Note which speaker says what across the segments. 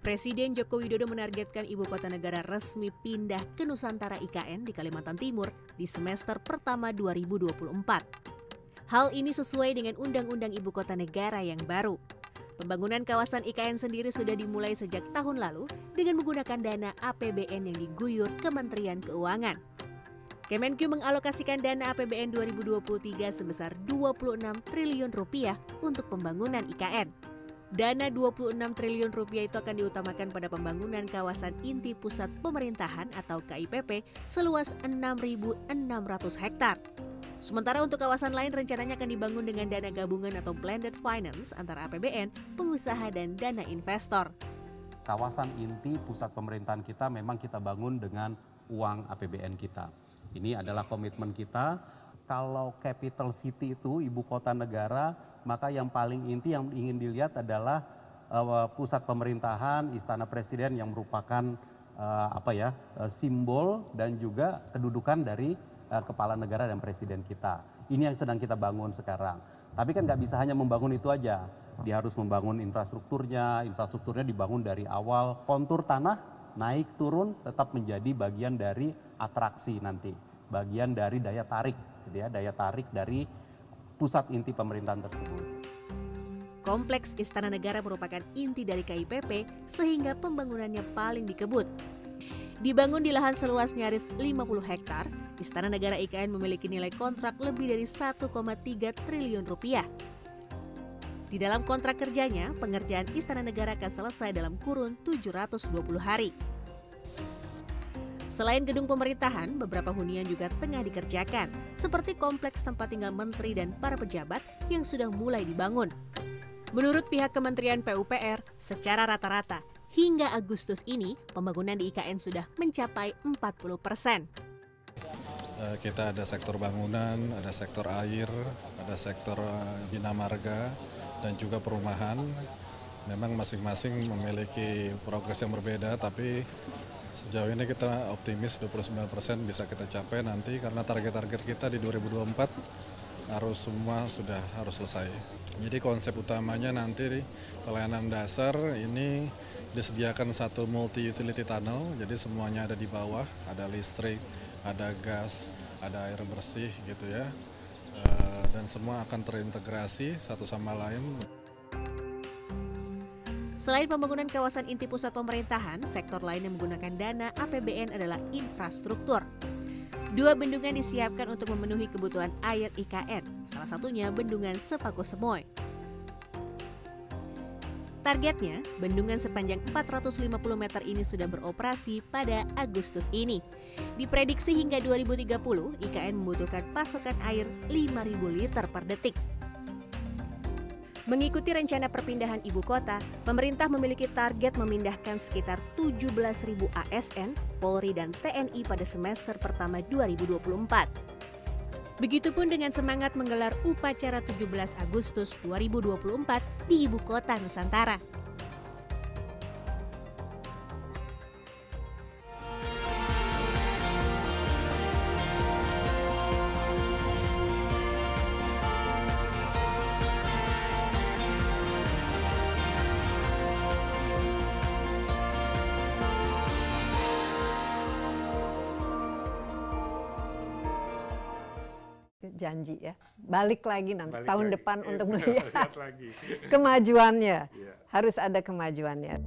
Speaker 1: Presiden Joko Widodo menargetkan ibu kota negara resmi pindah ke Nusantara IKN di Kalimantan Timur di semester pertama 2024. Hal ini sesuai dengan Undang-Undang Ibu Kota Negara yang baru. Pembangunan kawasan IKN sendiri sudah dimulai sejak tahun lalu dengan menggunakan dana APBN yang diguyur Kementerian Keuangan. Kemenkyu mengalokasikan dana APBN 2023 sebesar 26 triliun rupiah untuk pembangunan IKN. Dana 26 triliun rupiah itu akan diutamakan pada pembangunan kawasan inti pusat pemerintahan atau KIPP seluas 6.600 hektar. Sementara untuk kawasan lain rencananya akan dibangun dengan dana gabungan atau blended finance antara APBN, pengusaha dan dana investor.
Speaker 2: Kawasan inti pusat pemerintahan kita memang kita bangun dengan uang APBN kita. Ini adalah komitmen kita. Kalau capital city itu ibu kota negara maka yang paling inti yang ingin dilihat adalah uh, pusat pemerintahan istana presiden yang merupakan uh, apa ya uh, simbol dan juga kedudukan dari kepala negara dan presiden kita. Ini yang sedang kita bangun sekarang. Tapi kan nggak bisa hanya membangun itu aja. Dia harus membangun infrastrukturnya, infrastrukturnya dibangun dari awal kontur tanah naik turun tetap menjadi bagian dari atraksi nanti, bagian dari daya tarik, gitu ya, daya tarik dari pusat inti pemerintahan tersebut.
Speaker 1: Kompleks Istana Negara merupakan inti dari KIPP sehingga pembangunannya paling dikebut. Dibangun di lahan seluas nyaris 50 hektar, Istana Negara IKN memiliki nilai kontrak lebih dari 1,3 triliun rupiah. Di dalam kontrak kerjanya, pengerjaan Istana Negara akan selesai dalam kurun 720 hari. Selain gedung pemerintahan, beberapa hunian juga tengah dikerjakan, seperti kompleks tempat tinggal menteri dan para pejabat yang sudah mulai dibangun. Menurut pihak Kementerian PUPR, secara rata-rata, hingga Agustus ini, pembangunan di IKN sudah mencapai 40 persen.
Speaker 3: Eh, kita ada sektor bangunan, ada sektor air, ada sektor eh, bina marga, dan juga perumahan. Memang masing-masing memiliki progres yang berbeda, tapi Sejauh ini kita optimis 29% bisa kita capai nanti karena target-target kita di 2024 harus semua sudah harus selesai. Jadi konsep utamanya nanti pelayanan dasar ini disediakan satu multi utility tunnel, jadi semuanya ada di bawah, ada listrik, ada gas, ada air bersih gitu ya. Eh, dan semua akan terintegrasi satu sama lain.
Speaker 1: Selain pembangunan kawasan inti pusat pemerintahan, sektor lain yang menggunakan dana APBN adalah infrastruktur. Dua bendungan disiapkan untuk memenuhi kebutuhan air IKN, salah satunya bendungan Sepaku Semoy. Targetnya, bendungan sepanjang 450 meter ini sudah beroperasi pada Agustus ini. Diprediksi hingga 2030, IKN membutuhkan pasokan air 5.000 liter per detik. Mengikuti rencana perpindahan ibu kota, pemerintah memiliki target memindahkan sekitar 17.000 ASN, Polri, dan TNI pada semester pertama 2024. Begitupun dengan semangat menggelar upacara 17 Agustus 2024 di ibu kota Nusantara.
Speaker 4: Balik lagi nanti balik tahun lagi. depan ya, untuk melihat kemajuannya ya. harus ada kemajuannya.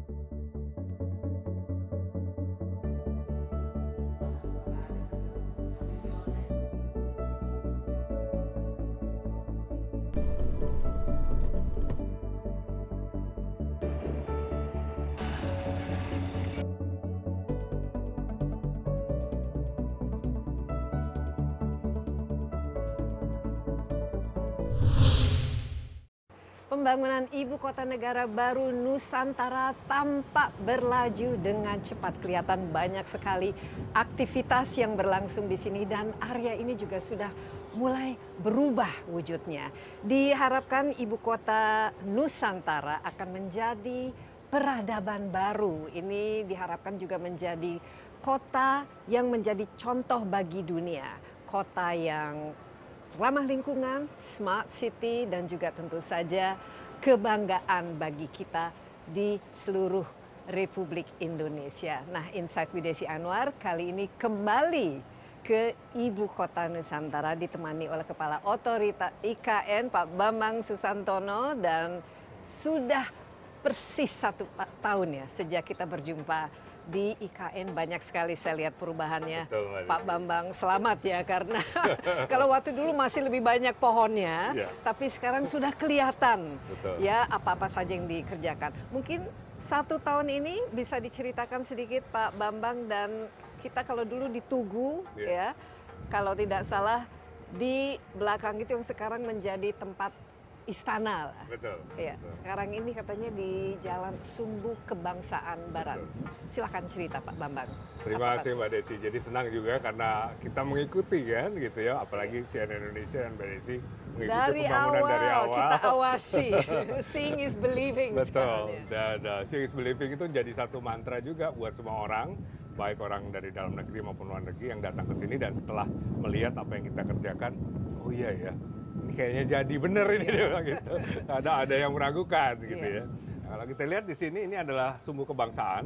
Speaker 4: Pembangunan ibu kota negara baru Nusantara tampak berlaju dengan cepat. Kelihatan banyak sekali aktivitas yang berlangsung di sini dan area ini juga sudah mulai berubah wujudnya. Diharapkan ibu kota Nusantara akan menjadi peradaban baru. Ini diharapkan juga menjadi kota yang menjadi contoh bagi dunia. Kota yang ramah lingkungan, smart city, dan juga tentu saja kebanggaan bagi kita di seluruh Republik Indonesia. Nah, Insight with Desi Anwar kali ini kembali ke Ibu Kota Nusantara ditemani oleh Kepala Otorita IKN Pak Bambang Susantono dan sudah persis satu tahun ya sejak kita berjumpa di IKN banyak sekali saya lihat perubahannya
Speaker 5: Betul,
Speaker 4: Pak Bambang selamat ya karena kalau waktu dulu masih lebih banyak pohonnya
Speaker 5: Ya.
Speaker 4: tapi sekarang sudah kelihatan
Speaker 5: Betul.
Speaker 4: ya apa-apa saja yang dikerjakan mungkin satu tahun ini bisa diceritakan sedikit Pak Bambang dan kita kalau dulu di Tugu
Speaker 5: Ya.
Speaker 4: ya kalau tidak salah di belakang itu yang sekarang menjadi tempat istana lah.
Speaker 5: Betul.
Speaker 4: Ya,
Speaker 5: betul.
Speaker 4: sekarang ini katanya di Jalan Sumbu Kebangsaan Barat. Silahkan cerita Pak Bambang.
Speaker 5: Terima
Speaker 4: Apa-
Speaker 5: kasih Mbak Desi. Jadi senang juga karena kita mengikuti kan gitu ya, apalagi CNN Indonesia dan Mbak Desi mengikuti
Speaker 4: Dari
Speaker 5: pembangunan
Speaker 4: awal,
Speaker 5: dari awal.
Speaker 4: kita awasi. Seeing is believing
Speaker 5: Betul.
Speaker 4: ya.
Speaker 5: Dan uh, seeing is believing itu jadi satu mantra juga buat semua orang, baik orang dari dalam negeri maupun luar negeri yang datang ke sini dan setelah melihat apa yang kita kerjakan, oh iya ya, ini kayaknya jadi bener ini dia bilang gitu. Ada ada yang meragukan gitu
Speaker 4: Iya.
Speaker 5: ya. Nah, Kalau kita lihat di sini ini adalah sumbu kebangsaan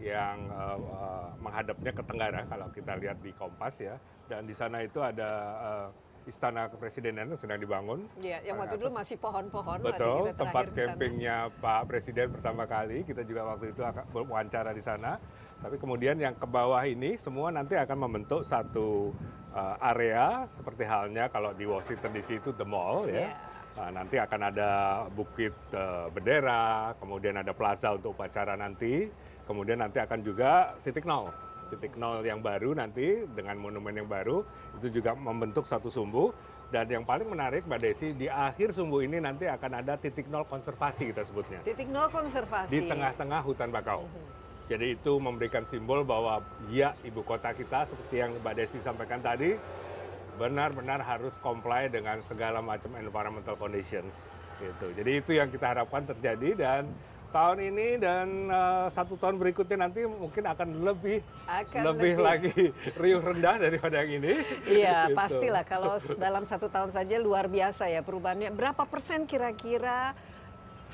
Speaker 5: yang uh, uh, menghadapnya ke tenggara kalau kita lihat di Kompas ya. Dan di sana itu ada uh, istana kepresidenan yang sedang dibangun.
Speaker 4: Iya, yang waktu dulu masih pohon-pohon.
Speaker 5: Betul, tempat campingnya Pak Presiden pertama kali. Kita juga waktu itu akan wawancara di sana. Tapi kemudian yang ke bawah ini semua nanti akan membentuk satu uh, area seperti halnya kalau di Washington DC itu the mall ya.
Speaker 4: Iya.
Speaker 5: Uh, nanti akan ada bukit uh, bendera, kemudian ada plaza untuk upacara nanti, kemudian nanti akan juga titik nol. Titik nol yang baru nanti dengan monumen yang baru itu juga membentuk satu sumbu dan yang paling menarik Mbak Desi di akhir sumbu ini nanti akan ada titik nol konservasi kita sebutnya
Speaker 4: Titik nol konservasi.
Speaker 5: di tengah-tengah hutan bakau. Jadi itu memberikan simbol bahwa ya ibu kota kita seperti yang Mbak Desi sampaikan tadi benar-benar harus comply dengan segala macam environmental conditions gitu. Jadi itu yang kita harapkan terjadi dan tahun ini dan eh, satu tahun berikutnya nanti mungkin akan lebih
Speaker 4: Akan
Speaker 5: lebih,
Speaker 4: lebih.
Speaker 5: lagi riuh rendah daripada yang ini.
Speaker 4: Iya,
Speaker 5: Gitu.
Speaker 4: pastilah kalau dalam satu tahun saja luar biasa ya perubahannya. Berapa persen kira-kira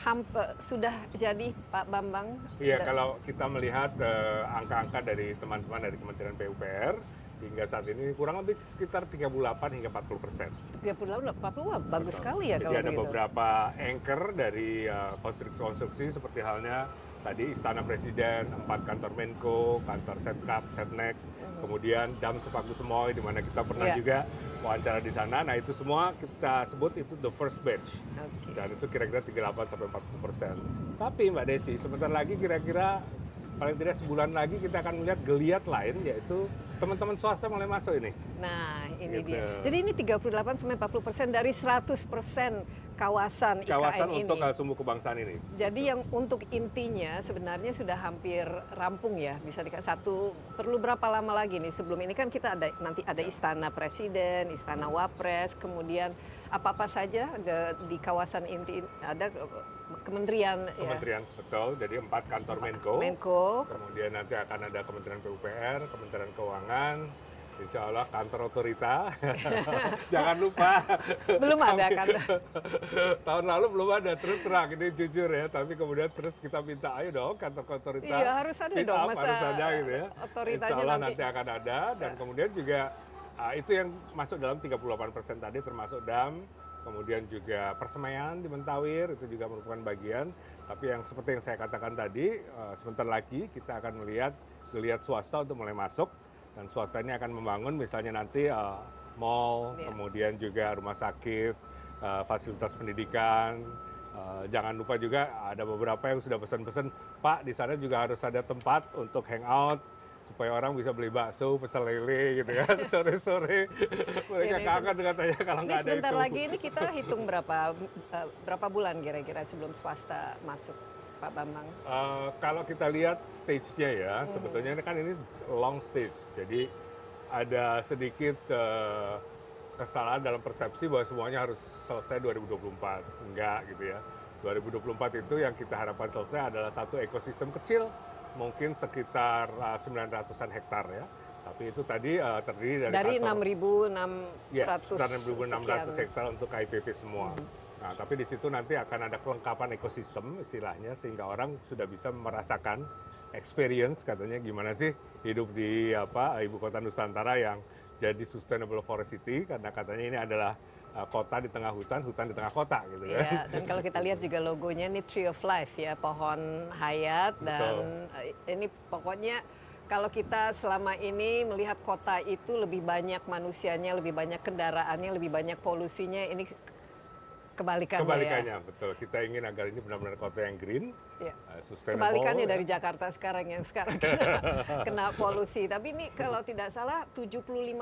Speaker 4: hamp- eh, sudah jadi Pak Bambang?
Speaker 5: Iya, kalau kita melihat eh, angka-angka dari teman-teman dari Kementerian PUPR hingga saat ini kurang lebih sekitar 38 hingga 40 persen.
Speaker 4: 38, 40, wah bagus sekali ya
Speaker 5: Jadi
Speaker 4: kalau
Speaker 5: ada
Speaker 4: begitu.
Speaker 5: beberapa anchor dari eh, konstruksi-konstruksi seperti halnya tadi Istana Presiden, empat kantor Menko, kantor Setkap, Setnek, kemudian Dam Sepaku Semoy di mana kita pernah
Speaker 4: Iya.
Speaker 5: juga wawancara di sana. Nah itu semua kita sebut itu the first batch.
Speaker 4: Oke.
Speaker 5: Dan itu kira-kira 38 sampai 40 persen. Tapi Mbak Desi, sebentar lagi kira-kira paling tidak sebulan lagi kita akan melihat geliat lain yaitu teman-teman swasta mulai masuk ini.
Speaker 4: Nah, ini
Speaker 5: Gitu.
Speaker 4: dia. Jadi ini 38 sampai 40 persen dari 100 persen kawasan IKN
Speaker 5: Kawasan
Speaker 4: ini.
Speaker 5: untuk sumbu kebangsaan ini.
Speaker 4: Jadi yang untuk intinya sebenarnya sudah hampir rampung ya bisa dikatakan satu perlu berapa lama lagi nih sebelum ini kan kita ada nanti ada istana presiden, istana wapres, kemudian apa apa saja de- di kawasan inti ada kementerian,
Speaker 5: Kementerian betul, jadi empat kantor
Speaker 4: ya
Speaker 5: Menko.
Speaker 4: Menko,
Speaker 5: Kemudian nanti akan ada Kementerian PUPR, Kementerian Keuangan, Insya Allah kantor otorita. Jangan lupa.
Speaker 4: belum ada kan?
Speaker 5: Tahun lalu belum ada, terus terang ini jujur ya. Tapi kemudian terus kita minta, ayo dong kantor otorita.
Speaker 4: Iya, harus ada dong,
Speaker 5: up,
Speaker 4: masa
Speaker 5: harus ada gitu ya. Insya Allah
Speaker 4: nanti-
Speaker 5: nanti akan ada. Dan kemudian juga ah, itu yang masuk dalam 38% tadi termasuk dam. Kemudian juga persemaian di Mentawir itu juga merupakan bagian. Tapi yang seperti yang saya katakan tadi, eh, sebentar lagi kita akan melihat geliat swasta untuk mulai masuk dan swasta ini akan membangun misalnya nanti eh, mall,
Speaker 4: Iya.
Speaker 5: kemudian juga rumah sakit, eh, fasilitas pendidikan. Eh, jangan lupa juga ada beberapa yang sudah pesan-pesan, Pak di sana juga harus ada tempat untuk hangout supaya orang bisa beli bakso, pecel lele gitu kan sore-sore. Mereka
Speaker 4: Ini-
Speaker 5: kangen katanya kalau
Speaker 4: Ini
Speaker 5: nggak ada
Speaker 4: sebentar
Speaker 5: itu.
Speaker 4: lagi ini kita hitung berapa eh, berapa bulan kira-kira sebelum swasta masuk Pak Bambang?
Speaker 5: Eh, kalau kita lihat stage-nya ya, sebetulnya ini kan ini long stage. Jadi ada sedikit eh, kesalahan dalam persepsi bahwa semuanya harus selesai 2024. Enggak gitu ya. 2024 itu yang kita harapkan selesai adalah satu ekosistem kecil, mungkin sekitar eh, 900-an hektar ya. Tapi itu tadi eh, terdiri dari
Speaker 4: Dari
Speaker 5: kantor-
Speaker 4: 6.600
Speaker 5: Yes, 6.600
Speaker 4: sekian.
Speaker 5: hektar untuk KIPP semua. Nah, tapi di situ nanti akan ada kelengkapan ekosistem istilahnya sehingga orang sudah bisa merasakan experience katanya gimana sih hidup di apa ibu kota Nusantara yang jadi sustainable forest city karena katanya ini adalah uh, kota di tengah hutan, hutan di tengah kota gitu ya.
Speaker 4: Ya, dan kalau kita lihat juga logonya ini Tree of Life ya, pohon hayat dan eh, ini pokoknya kalau kita selama ini melihat kota itu lebih banyak manusianya, lebih banyak kendaraannya, lebih banyak polusinya, ini kebalikannya,
Speaker 5: Kebalikannya
Speaker 4: ya.
Speaker 5: betul. Kita ingin agar ini benar-benar kota yang green,
Speaker 4: Ya.
Speaker 5: uh, sustainable.
Speaker 4: Kebalikannya
Speaker 5: ya.
Speaker 4: dari Jakarta sekarang yang sekarang kena, kena polusi. Tapi ini kalau tidak salah 75%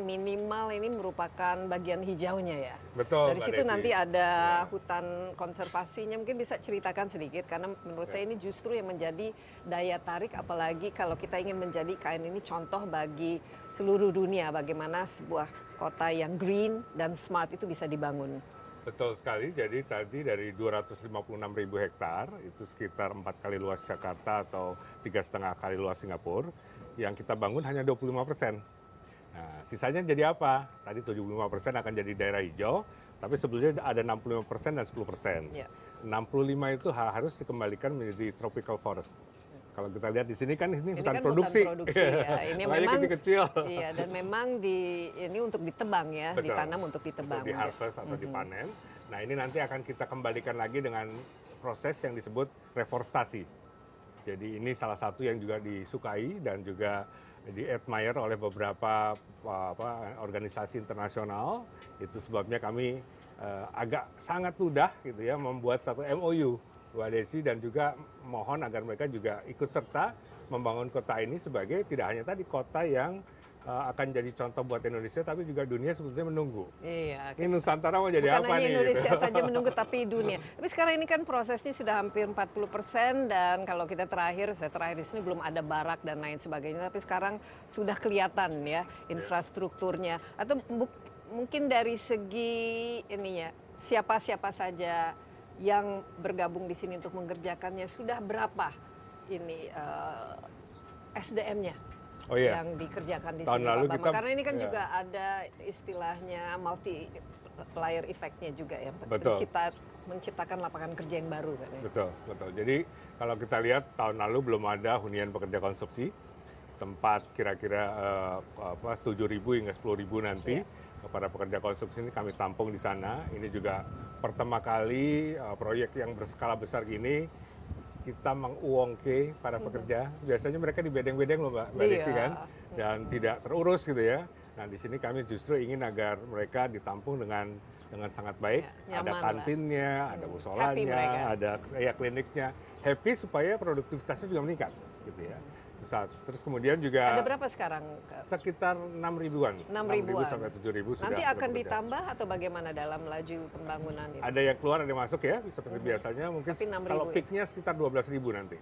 Speaker 4: minimal ini merupakan bagian hijaunya ya.
Speaker 5: Betul.
Speaker 4: Dari
Speaker 5: Mbak
Speaker 4: situ
Speaker 5: Desi.
Speaker 4: nanti ada
Speaker 5: Ya.
Speaker 4: hutan konservasinya. Mungkin bisa ceritakan sedikit karena menurut
Speaker 5: Ya.
Speaker 4: saya ini justru yang menjadi daya tarik apalagi kalau kita ingin menjadi KN ini contoh bagi seluruh dunia bagaimana sebuah kota yang green dan smart itu bisa dibangun.
Speaker 5: Betul sekali. Jadi tadi dari 256 ribu hektar itu sekitar empat kali luas Jakarta atau tiga setengah kali luas Singapura. Yang kita bangun hanya 25 persen. Nah, sisanya jadi apa? Tadi 75 persen akan jadi daerah hijau, tapi sebelumnya ada 65 persen dan 10 persen.
Speaker 4: Ya.
Speaker 5: 65 itu ha- harus dikembalikan menjadi tropical forest. Kalau kita lihat di sini kan ini,
Speaker 4: Ini
Speaker 5: hutan
Speaker 4: kan
Speaker 5: produksi.
Speaker 4: hutan produksi ya. Ini memang
Speaker 5: kecil-kecil.
Speaker 4: Iya, dan memang di ini untuk ditebang ya,
Speaker 5: Betul.
Speaker 4: ditanam untuk ditebang.
Speaker 5: Untuk di harvest atau dipanen. Nah ini nanti akan kita kembalikan lagi dengan proses yang disebut reforestasi. Jadi ini salah satu yang juga disukai dan juga di admire oleh beberapa apa, organisasi internasional. Itu sebabnya kami eh, agak sangat mudah gitu ya membuat satu MOU Mbak Desi dan juga mohon agar mereka juga ikut serta membangun kota ini sebagai tidak hanya tadi kota yang eh, akan jadi contoh buat Indonesia tapi juga dunia sebetulnya menunggu.
Speaker 4: Iya.
Speaker 5: Ini Nusantara mau jadi
Speaker 4: Bukan
Speaker 5: apa
Speaker 4: hanya
Speaker 5: nih?
Speaker 4: Indonesia
Speaker 5: gitu.
Speaker 4: saja menunggu tapi dunia. Tapi sekarang ini kan prosesnya sudah hampir 40 persen dan kalau kita terakhir, saya terakhir di sini belum ada barak dan lain sebagainya. Tapi sekarang sudah kelihatan ya infrastrukturnya. Atau bu- mungkin dari segi ininya siapa-siapa saja yang bergabung di sini untuk mengerjakannya sudah berapa ini eh, SDM-nya?
Speaker 5: Oh iya.
Speaker 4: yang dikerjakan di
Speaker 5: Tahun
Speaker 4: sini
Speaker 5: lalu
Speaker 4: Pak
Speaker 5: kita-
Speaker 4: Karena ini kan
Speaker 5: ya.
Speaker 4: juga ada istilahnya multi player effect-nya juga ya,
Speaker 5: Betul.
Speaker 4: mencipta menciptakan lapangan kerja yang baru kan ya.
Speaker 5: Betul, betul. Jadi kalau kita lihat tahun lalu belum ada hunian pekerja konstruksi tempat kira-kira eh, apa 7.000 hingga 10.000 nanti kepada pekerja konstruksi ini kami tampung di sana. Ini juga pertama kali eh, proyek yang berskala besar gini kita menguongke para pekerja. Biasanya mereka di bedeng-bedeng loh Mbak, Mbak
Speaker 4: Iya.
Speaker 5: Desi kan dan tidak terurus gitu ya. Nah, di sini kami justru ingin agar mereka ditampung dengan dengan sangat baik.
Speaker 4: Ya,
Speaker 5: ada
Speaker 4: nyaman lah.
Speaker 5: kantinnya, ada
Speaker 4: Happy
Speaker 5: musolanya, ada ya kliniknya. Happy supaya produktivitasnya juga meningkat gitu ya. Terus, terus kemudian juga
Speaker 4: Ada berapa sekarang?
Speaker 5: sekitar 6 ribuan.
Speaker 4: 6 ribuan.
Speaker 5: sampai 7 ribu sudah
Speaker 4: Nanti akan
Speaker 5: bekerja.
Speaker 4: ditambah atau bagaimana dalam laju pembangunan ini?
Speaker 5: Ada yang keluar, ada yang masuk ya, seperti biasanya. Mungkin
Speaker 4: Tapi 6.000
Speaker 5: kalau
Speaker 4: ya?
Speaker 5: peaknya sekitar 12 ribu nanti.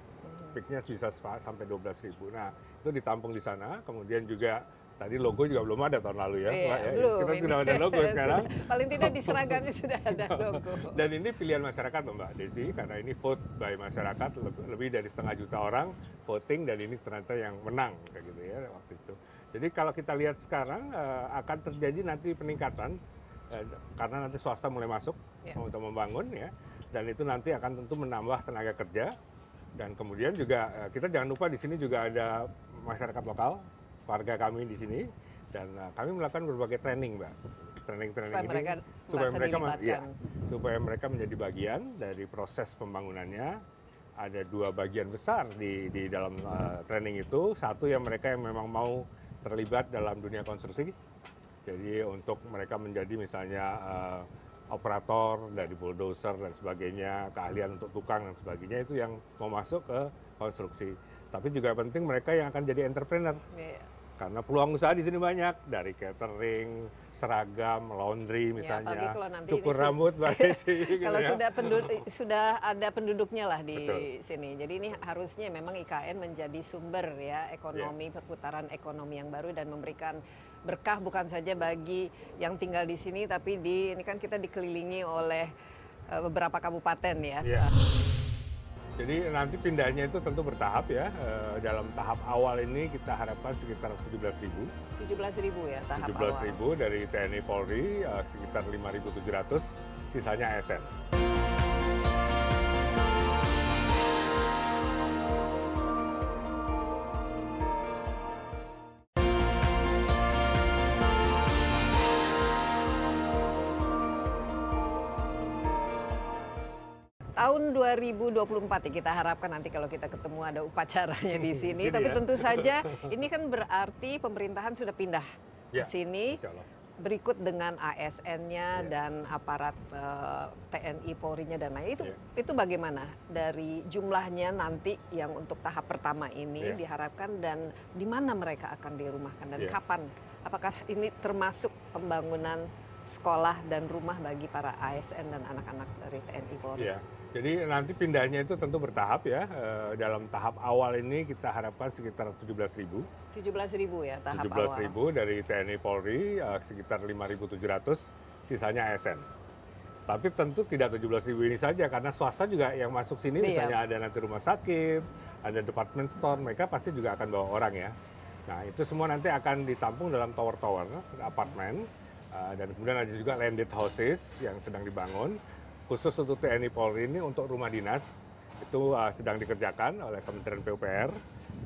Speaker 5: Peaknya bisa sampai 12 ribu. Nah, itu ditampung di sana. Kemudian juga tadi logo juga belum ada tahun lalu ya.
Speaker 4: Iya,
Speaker 5: ya.
Speaker 4: belum
Speaker 5: Kita
Speaker 4: ini.
Speaker 5: sudah ada logo sekarang.
Speaker 4: Paling tidak di seragamnya sudah ada logo.
Speaker 5: Dan ini pilihan masyarakat loh Mbak Desi, karena ini vote by masyarakat, lebih, dari setengah juta orang voting dan ini ternyata yang menang kayak gitu ya waktu itu. Jadi kalau kita lihat sekarang eh, akan terjadi nanti peningkatan eh, karena nanti swasta mulai masuk
Speaker 4: Ya.
Speaker 5: untuk membangun ya, dan itu nanti akan tentu menambah tenaga kerja dan kemudian juga eh, kita jangan lupa di sini juga ada masyarakat lokal, warga kami di sini dan eh, kami melakukan berbagai training Mbak. Training-training
Speaker 4: Supaya
Speaker 5: ini
Speaker 4: mereka
Speaker 5: supaya mereka iya, supaya mereka menjadi bagian dari proses pembangunannya. Ada dua bagian besar di di dalam uh, training itu. Satu yang mereka yang memang mau terlibat dalam dunia konstruksi. Jadi untuk mereka menjadi misalnya uh, operator dari bulldozer dan sebagainya, keahlian untuk tukang dan sebagainya itu yang mau masuk ke konstruksi. Tapi juga penting mereka yang akan jadi entrepreneur
Speaker 4: Iya.
Speaker 5: Karena peluang usaha di sini banyak dari catering, seragam, laundry
Speaker 4: apalagi
Speaker 5: misalnya,
Speaker 4: nanti
Speaker 5: cukur
Speaker 4: ini su-
Speaker 5: rambut, Desi, gitu
Speaker 4: Kalau
Speaker 5: ya.
Speaker 4: sudah penduduk sudah ada penduduknya lah di
Speaker 5: Betul.
Speaker 4: sini. Jadi ini harusnya memang IKN menjadi sumber ya ekonomi
Speaker 5: Iya.
Speaker 4: perputaran ekonomi yang baru dan memberikan berkah bukan saja bagi yang tinggal di sini tapi di ini kan kita dikelilingi oleh eh, beberapa kabupaten ya.
Speaker 5: Iya. Jadi nanti pindahnya itu tentu bertahap ya. Eh, dalam tahap awal ini kita harapkan sekitar 17 ribu.
Speaker 4: 17 ribu ya tahap
Speaker 5: 17
Speaker 4: awal.
Speaker 5: ribu dari TNI Polri, eh, sekitar 5.700, sisanya ASN.
Speaker 4: Tahun 2024 ya kita harapkan nanti kalau kita ketemu ada upacaranya di sini.
Speaker 5: Sini
Speaker 4: Tapi
Speaker 5: ya.
Speaker 4: tentu saja ini kan berarti pemerintahan sudah pindah ke
Speaker 5: Ya,
Speaker 4: sini.
Speaker 5: Insya Allah.
Speaker 4: berikut dengan ASN-nya
Speaker 5: Iya.
Speaker 4: dan aparat eh, TNI Polri-nya dan lain itu
Speaker 5: Iya.
Speaker 4: itu bagaimana dari jumlahnya nanti yang untuk tahap pertama ini
Speaker 5: Iya.
Speaker 4: diharapkan dan di mana mereka akan dirumahkan dan
Speaker 5: Iya.
Speaker 4: kapan apakah ini termasuk pembangunan sekolah dan rumah bagi para ASN dan anak-anak dari TNI Polri
Speaker 5: Iya. Jadi nanti pindahnya itu tentu bertahap ya. Eh, dalam tahap awal ini kita harapkan sekitar 17 ribu.
Speaker 4: 17 ribu ya tahap
Speaker 5: 17
Speaker 4: awal
Speaker 5: ribu dari TNI Polri, eh, sekitar 5.700, sisanya ASN. Tapi tentu tidak 17 ribu ini saja, karena swasta juga yang masuk sini,
Speaker 4: Iya.
Speaker 5: misalnya ada nanti rumah sakit, ada department store, mereka pasti juga akan bawa orang ya. Nah itu semua nanti akan ditampung dalam tower-tower, apartemen, eh, dan kemudian ada juga landed houses yang sedang dibangun, khusus untuk TNI Polri ini untuk rumah dinas, itu eh, sedang dikerjakan oleh Kementerian PUPR,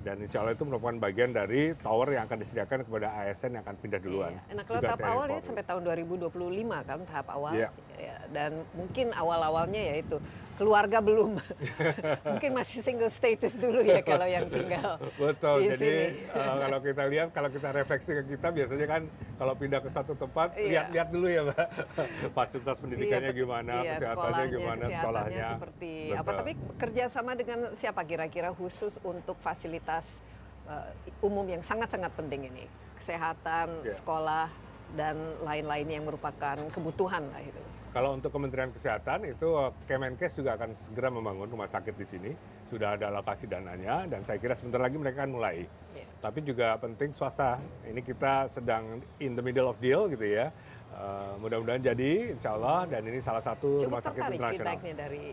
Speaker 5: dan insya Allah itu merupakan bagian dari tower yang akan disediakan kepada ASN yang akan pindah duluan.
Speaker 4: Iya. Nah kalau
Speaker 5: Juga
Speaker 4: tahap
Speaker 5: TNI
Speaker 4: awal ini
Speaker 5: Polri.
Speaker 4: sampai tahun 2025 kan tahap awal
Speaker 5: Iya.
Speaker 4: Ya, dan mungkin awal-awalnya ya itu keluarga belum mungkin masih single status dulu ya kalau yang tinggal
Speaker 5: Betul.
Speaker 4: di
Speaker 5: Jadi
Speaker 4: sini.
Speaker 5: eh, kalau kita lihat, kalau kita refleksi ke kita biasanya kan kalau pindah ke satu tempat
Speaker 4: Iya.
Speaker 5: lihat-lihat dulu ya, Mbak. Fasilitas pendidikannya
Speaker 4: Iya,
Speaker 5: gimana,
Speaker 4: iya,
Speaker 5: kesehatannya
Speaker 4: sekolahnya,
Speaker 5: gimana,
Speaker 4: kesehatannya
Speaker 5: sekolahnya.
Speaker 4: seperti
Speaker 5: Betul.
Speaker 4: apa tapi kerjasama dengan siapa kira-kira khusus untuk fasilitas eh, umum yang sangat-sangat penting ini kesehatan
Speaker 5: Iya.
Speaker 4: sekolah dan lain-lain yang merupakan kebutuhan lah itu
Speaker 5: Kalau untuk Kementerian Kesehatan itu eh, Kemenkes juga akan segera membangun rumah sakit di sini. Sudah ada alokasi dananya dan saya kira sebentar lagi mereka akan mulai.
Speaker 4: Iya.
Speaker 5: Tapi juga penting swasta. Ini kita sedang in the middle of deal gitu ya. Eh, mudah-mudahan jadi insya Allah dan ini salah satu
Speaker 4: cukup
Speaker 5: rumah sakit internasional.
Speaker 4: dari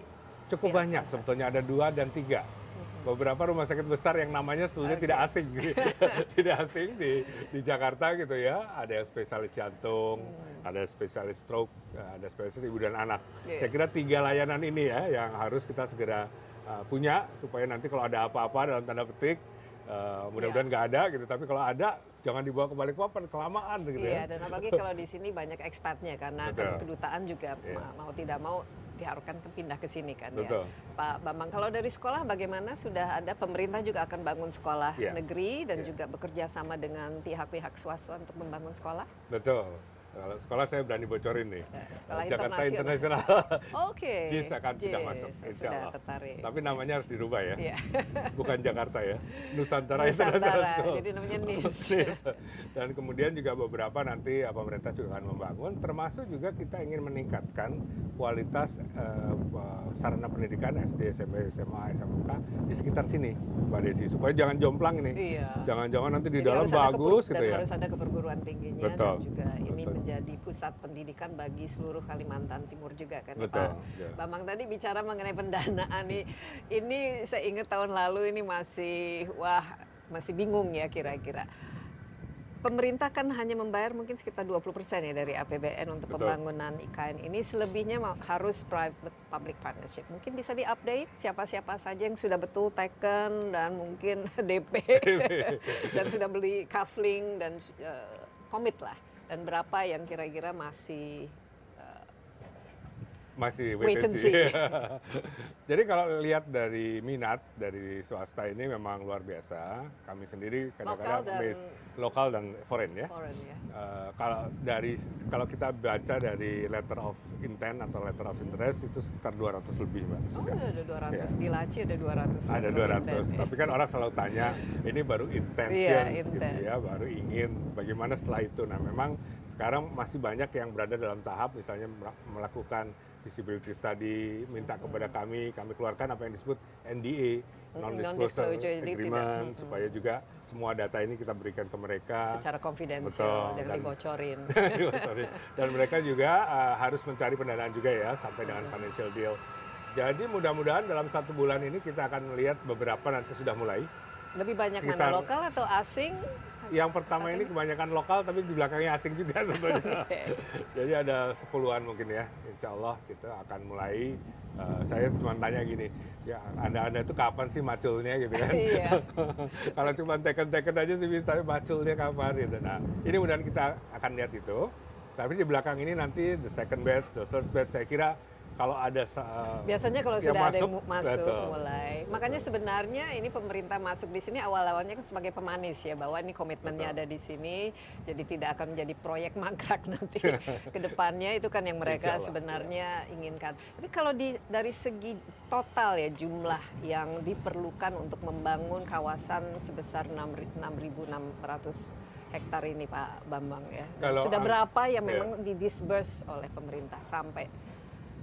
Speaker 5: Cukup banyak sebetulnya ada dua dan tiga. Beberapa rumah sakit besar yang namanya sebetulnya
Speaker 4: Oke.
Speaker 5: tidak asing, tidak asing di di Jakarta gitu ya. Ada yang spesialis jantung, ada spesialis stroke, ada spesialis ibu dan anak.
Speaker 4: Iya.
Speaker 5: Saya kira tiga layanan ini ya yang harus kita segera uh, punya supaya nanti kalau ada apa-apa dalam tanda petik uh, mudah-mudahan nggak ada gitu. Tapi kalau ada jangan dibawa ke Balikpapan kelamaan gitu
Speaker 4: Iya,
Speaker 5: ya.
Speaker 4: dan apalagi kalau di sini banyak ekspatnya karena kan
Speaker 5: Betul.
Speaker 4: kedutaan juga
Speaker 5: Iya.
Speaker 4: ma- mau tidak mau diharapkan pindah ke sini kan
Speaker 5: Betul.
Speaker 4: ya. Pak Bambang, kalau dari sekolah bagaimana? Sudah ada pemerintah juga akan bangun sekolah
Speaker 5: Iya.
Speaker 4: negeri dan
Speaker 5: Iya.
Speaker 4: juga bekerja sama dengan pihak-pihak swasta untuk membangun sekolah?
Speaker 5: Betul. Kalau sekolah saya berani bocorin nih.
Speaker 4: Ya, sekolah
Speaker 5: Jakarta
Speaker 4: internasional. Oke.
Speaker 5: JIS akan sudah
Speaker 4: JIS,
Speaker 5: masuk, insya
Speaker 4: Sudah
Speaker 5: Allah.
Speaker 4: tertarik.
Speaker 5: Tapi namanya harus dirubah ya.
Speaker 4: Iya.
Speaker 5: Bukan Jakarta ya. Nusantara, International
Speaker 4: Nusantara,
Speaker 5: School.
Speaker 4: jadi namanya NIS.
Speaker 5: NIS. Dan kemudian juga beberapa nanti pemerintah juga akan membangun, termasuk juga kita ingin meningkatkan kualitas uh, sarana pendidikan SD, SMP, SMA, SMK di sekitar sini, Mbak Desi. Supaya jangan jomplang ini.
Speaker 4: Iya.
Speaker 5: Jangan-jangan nanti di
Speaker 4: Jadi
Speaker 5: dalam bagus gitu
Speaker 4: dan
Speaker 5: ya.
Speaker 4: harus ada keperguruan tingginya
Speaker 5: Betul,
Speaker 4: dan juga ini
Speaker 5: betul.
Speaker 4: Menjadi pusat pendidikan bagi seluruh Kalimantan Timur juga kan
Speaker 5: Betul,
Speaker 4: Pak
Speaker 5: ya.
Speaker 4: Bambang tadi bicara mengenai pendanaan nih. Ini saya ingat tahun lalu ini masih wah masih bingung ya kira-kira. Pemerintah kan hanya membayar mungkin sekitar 20% ya dari APBN untuk
Speaker 5: Betul.
Speaker 4: pembangunan IKN ini selebihnya harus private public partnership. Mungkin bisa diupdate siapa-siapa saja yang sudah betul taken dan mungkin DP dan sudah beli kafling dan komit lah dan berapa yang kira-kira masih eh,
Speaker 5: Masih
Speaker 4: Wait
Speaker 5: wait
Speaker 4: and see.
Speaker 5: see. Jadi kalau lihat dari minat dari swasta ini memang luar biasa. Kami sendiri kadang-kadang
Speaker 4: Lokal dan-
Speaker 5: base lokal dan foreign ya.
Speaker 4: foreign ya
Speaker 5: Eh, kalau dari kalau kita baca dari letter of intent atau letter of interest itu sekitar 200 lebih mbak
Speaker 4: Oh,
Speaker 5: sudah.
Speaker 4: ada 200
Speaker 5: Ya.
Speaker 4: di Laci ada 200
Speaker 5: Ada
Speaker 4: letter of
Speaker 5: 200,
Speaker 4: intent, ya.
Speaker 5: tapi kan orang selalu tanya ini baru
Speaker 4: Iya,
Speaker 5: intentions gitu
Speaker 4: intent.
Speaker 5: ya, baru ingin bagaimana setelah itu. Nah, memang sekarang masih banyak yang berada dalam tahap misalnya mela- melakukan feasibility study, minta kepada kami, kami keluarkan apa yang disebut NDA, non-disclosure
Speaker 4: Non-disclosure, tidak-
Speaker 5: agreement,
Speaker 4: mm-mm.
Speaker 5: supaya juga semua data ini kita berikan ke mereka.
Speaker 4: secara confidential jangan dibocorin.
Speaker 5: Dan mereka juga uh, harus mencari pendanaan juga ya sampai dengan financial deal. Jadi mudah-mudahan dalam satu bulan ini kita akan melihat beberapa nanti sudah mulai.
Speaker 4: Lebih banyak
Speaker 5: Sekitar-
Speaker 4: mana lokal atau asing?
Speaker 5: Yang pertama ini kebanyakan lokal tapi di belakangnya asing juga sebetulnya.
Speaker 4: Oke.
Speaker 5: Jadi ada sepuluhan mungkin ya. Insya Allah kita akan mulai. eh, saya cuma tanya gini, ya anda-anda itu kapan sih maculnya gitu kan?
Speaker 4: Iya.
Speaker 5: Kalau cuma teken-teken aja sih bisa, tapi maculnya kapan gitu. Nah ini mudah kita akan lihat itu. Tapi di belakang ini nanti the second batch, the third batch saya kira kalau ada sa-
Speaker 4: Biasanya kalau sudah ada yang
Speaker 5: masuk,
Speaker 4: masuk
Speaker 5: betul.
Speaker 4: mulai. Makanya sebenarnya ini pemerintah masuk di sini awal-awalnya kan sebagai pemanis ya bahwa ini komitmennya ada di sini. Jadi tidak akan menjadi proyek mangkrak nanti ke depannya itu kan yang mereka
Speaker 5: Allah,
Speaker 4: sebenarnya inginkan. Tapi kalau di dari segi total ya jumlah yang diperlukan untuk membangun kawasan sebesar 6.600 hektar ini Pak Bambang ya.
Speaker 5: Kalau
Speaker 4: Sudah berapa yang
Speaker 5: ya.
Speaker 4: memang didisburse oleh pemerintah sampai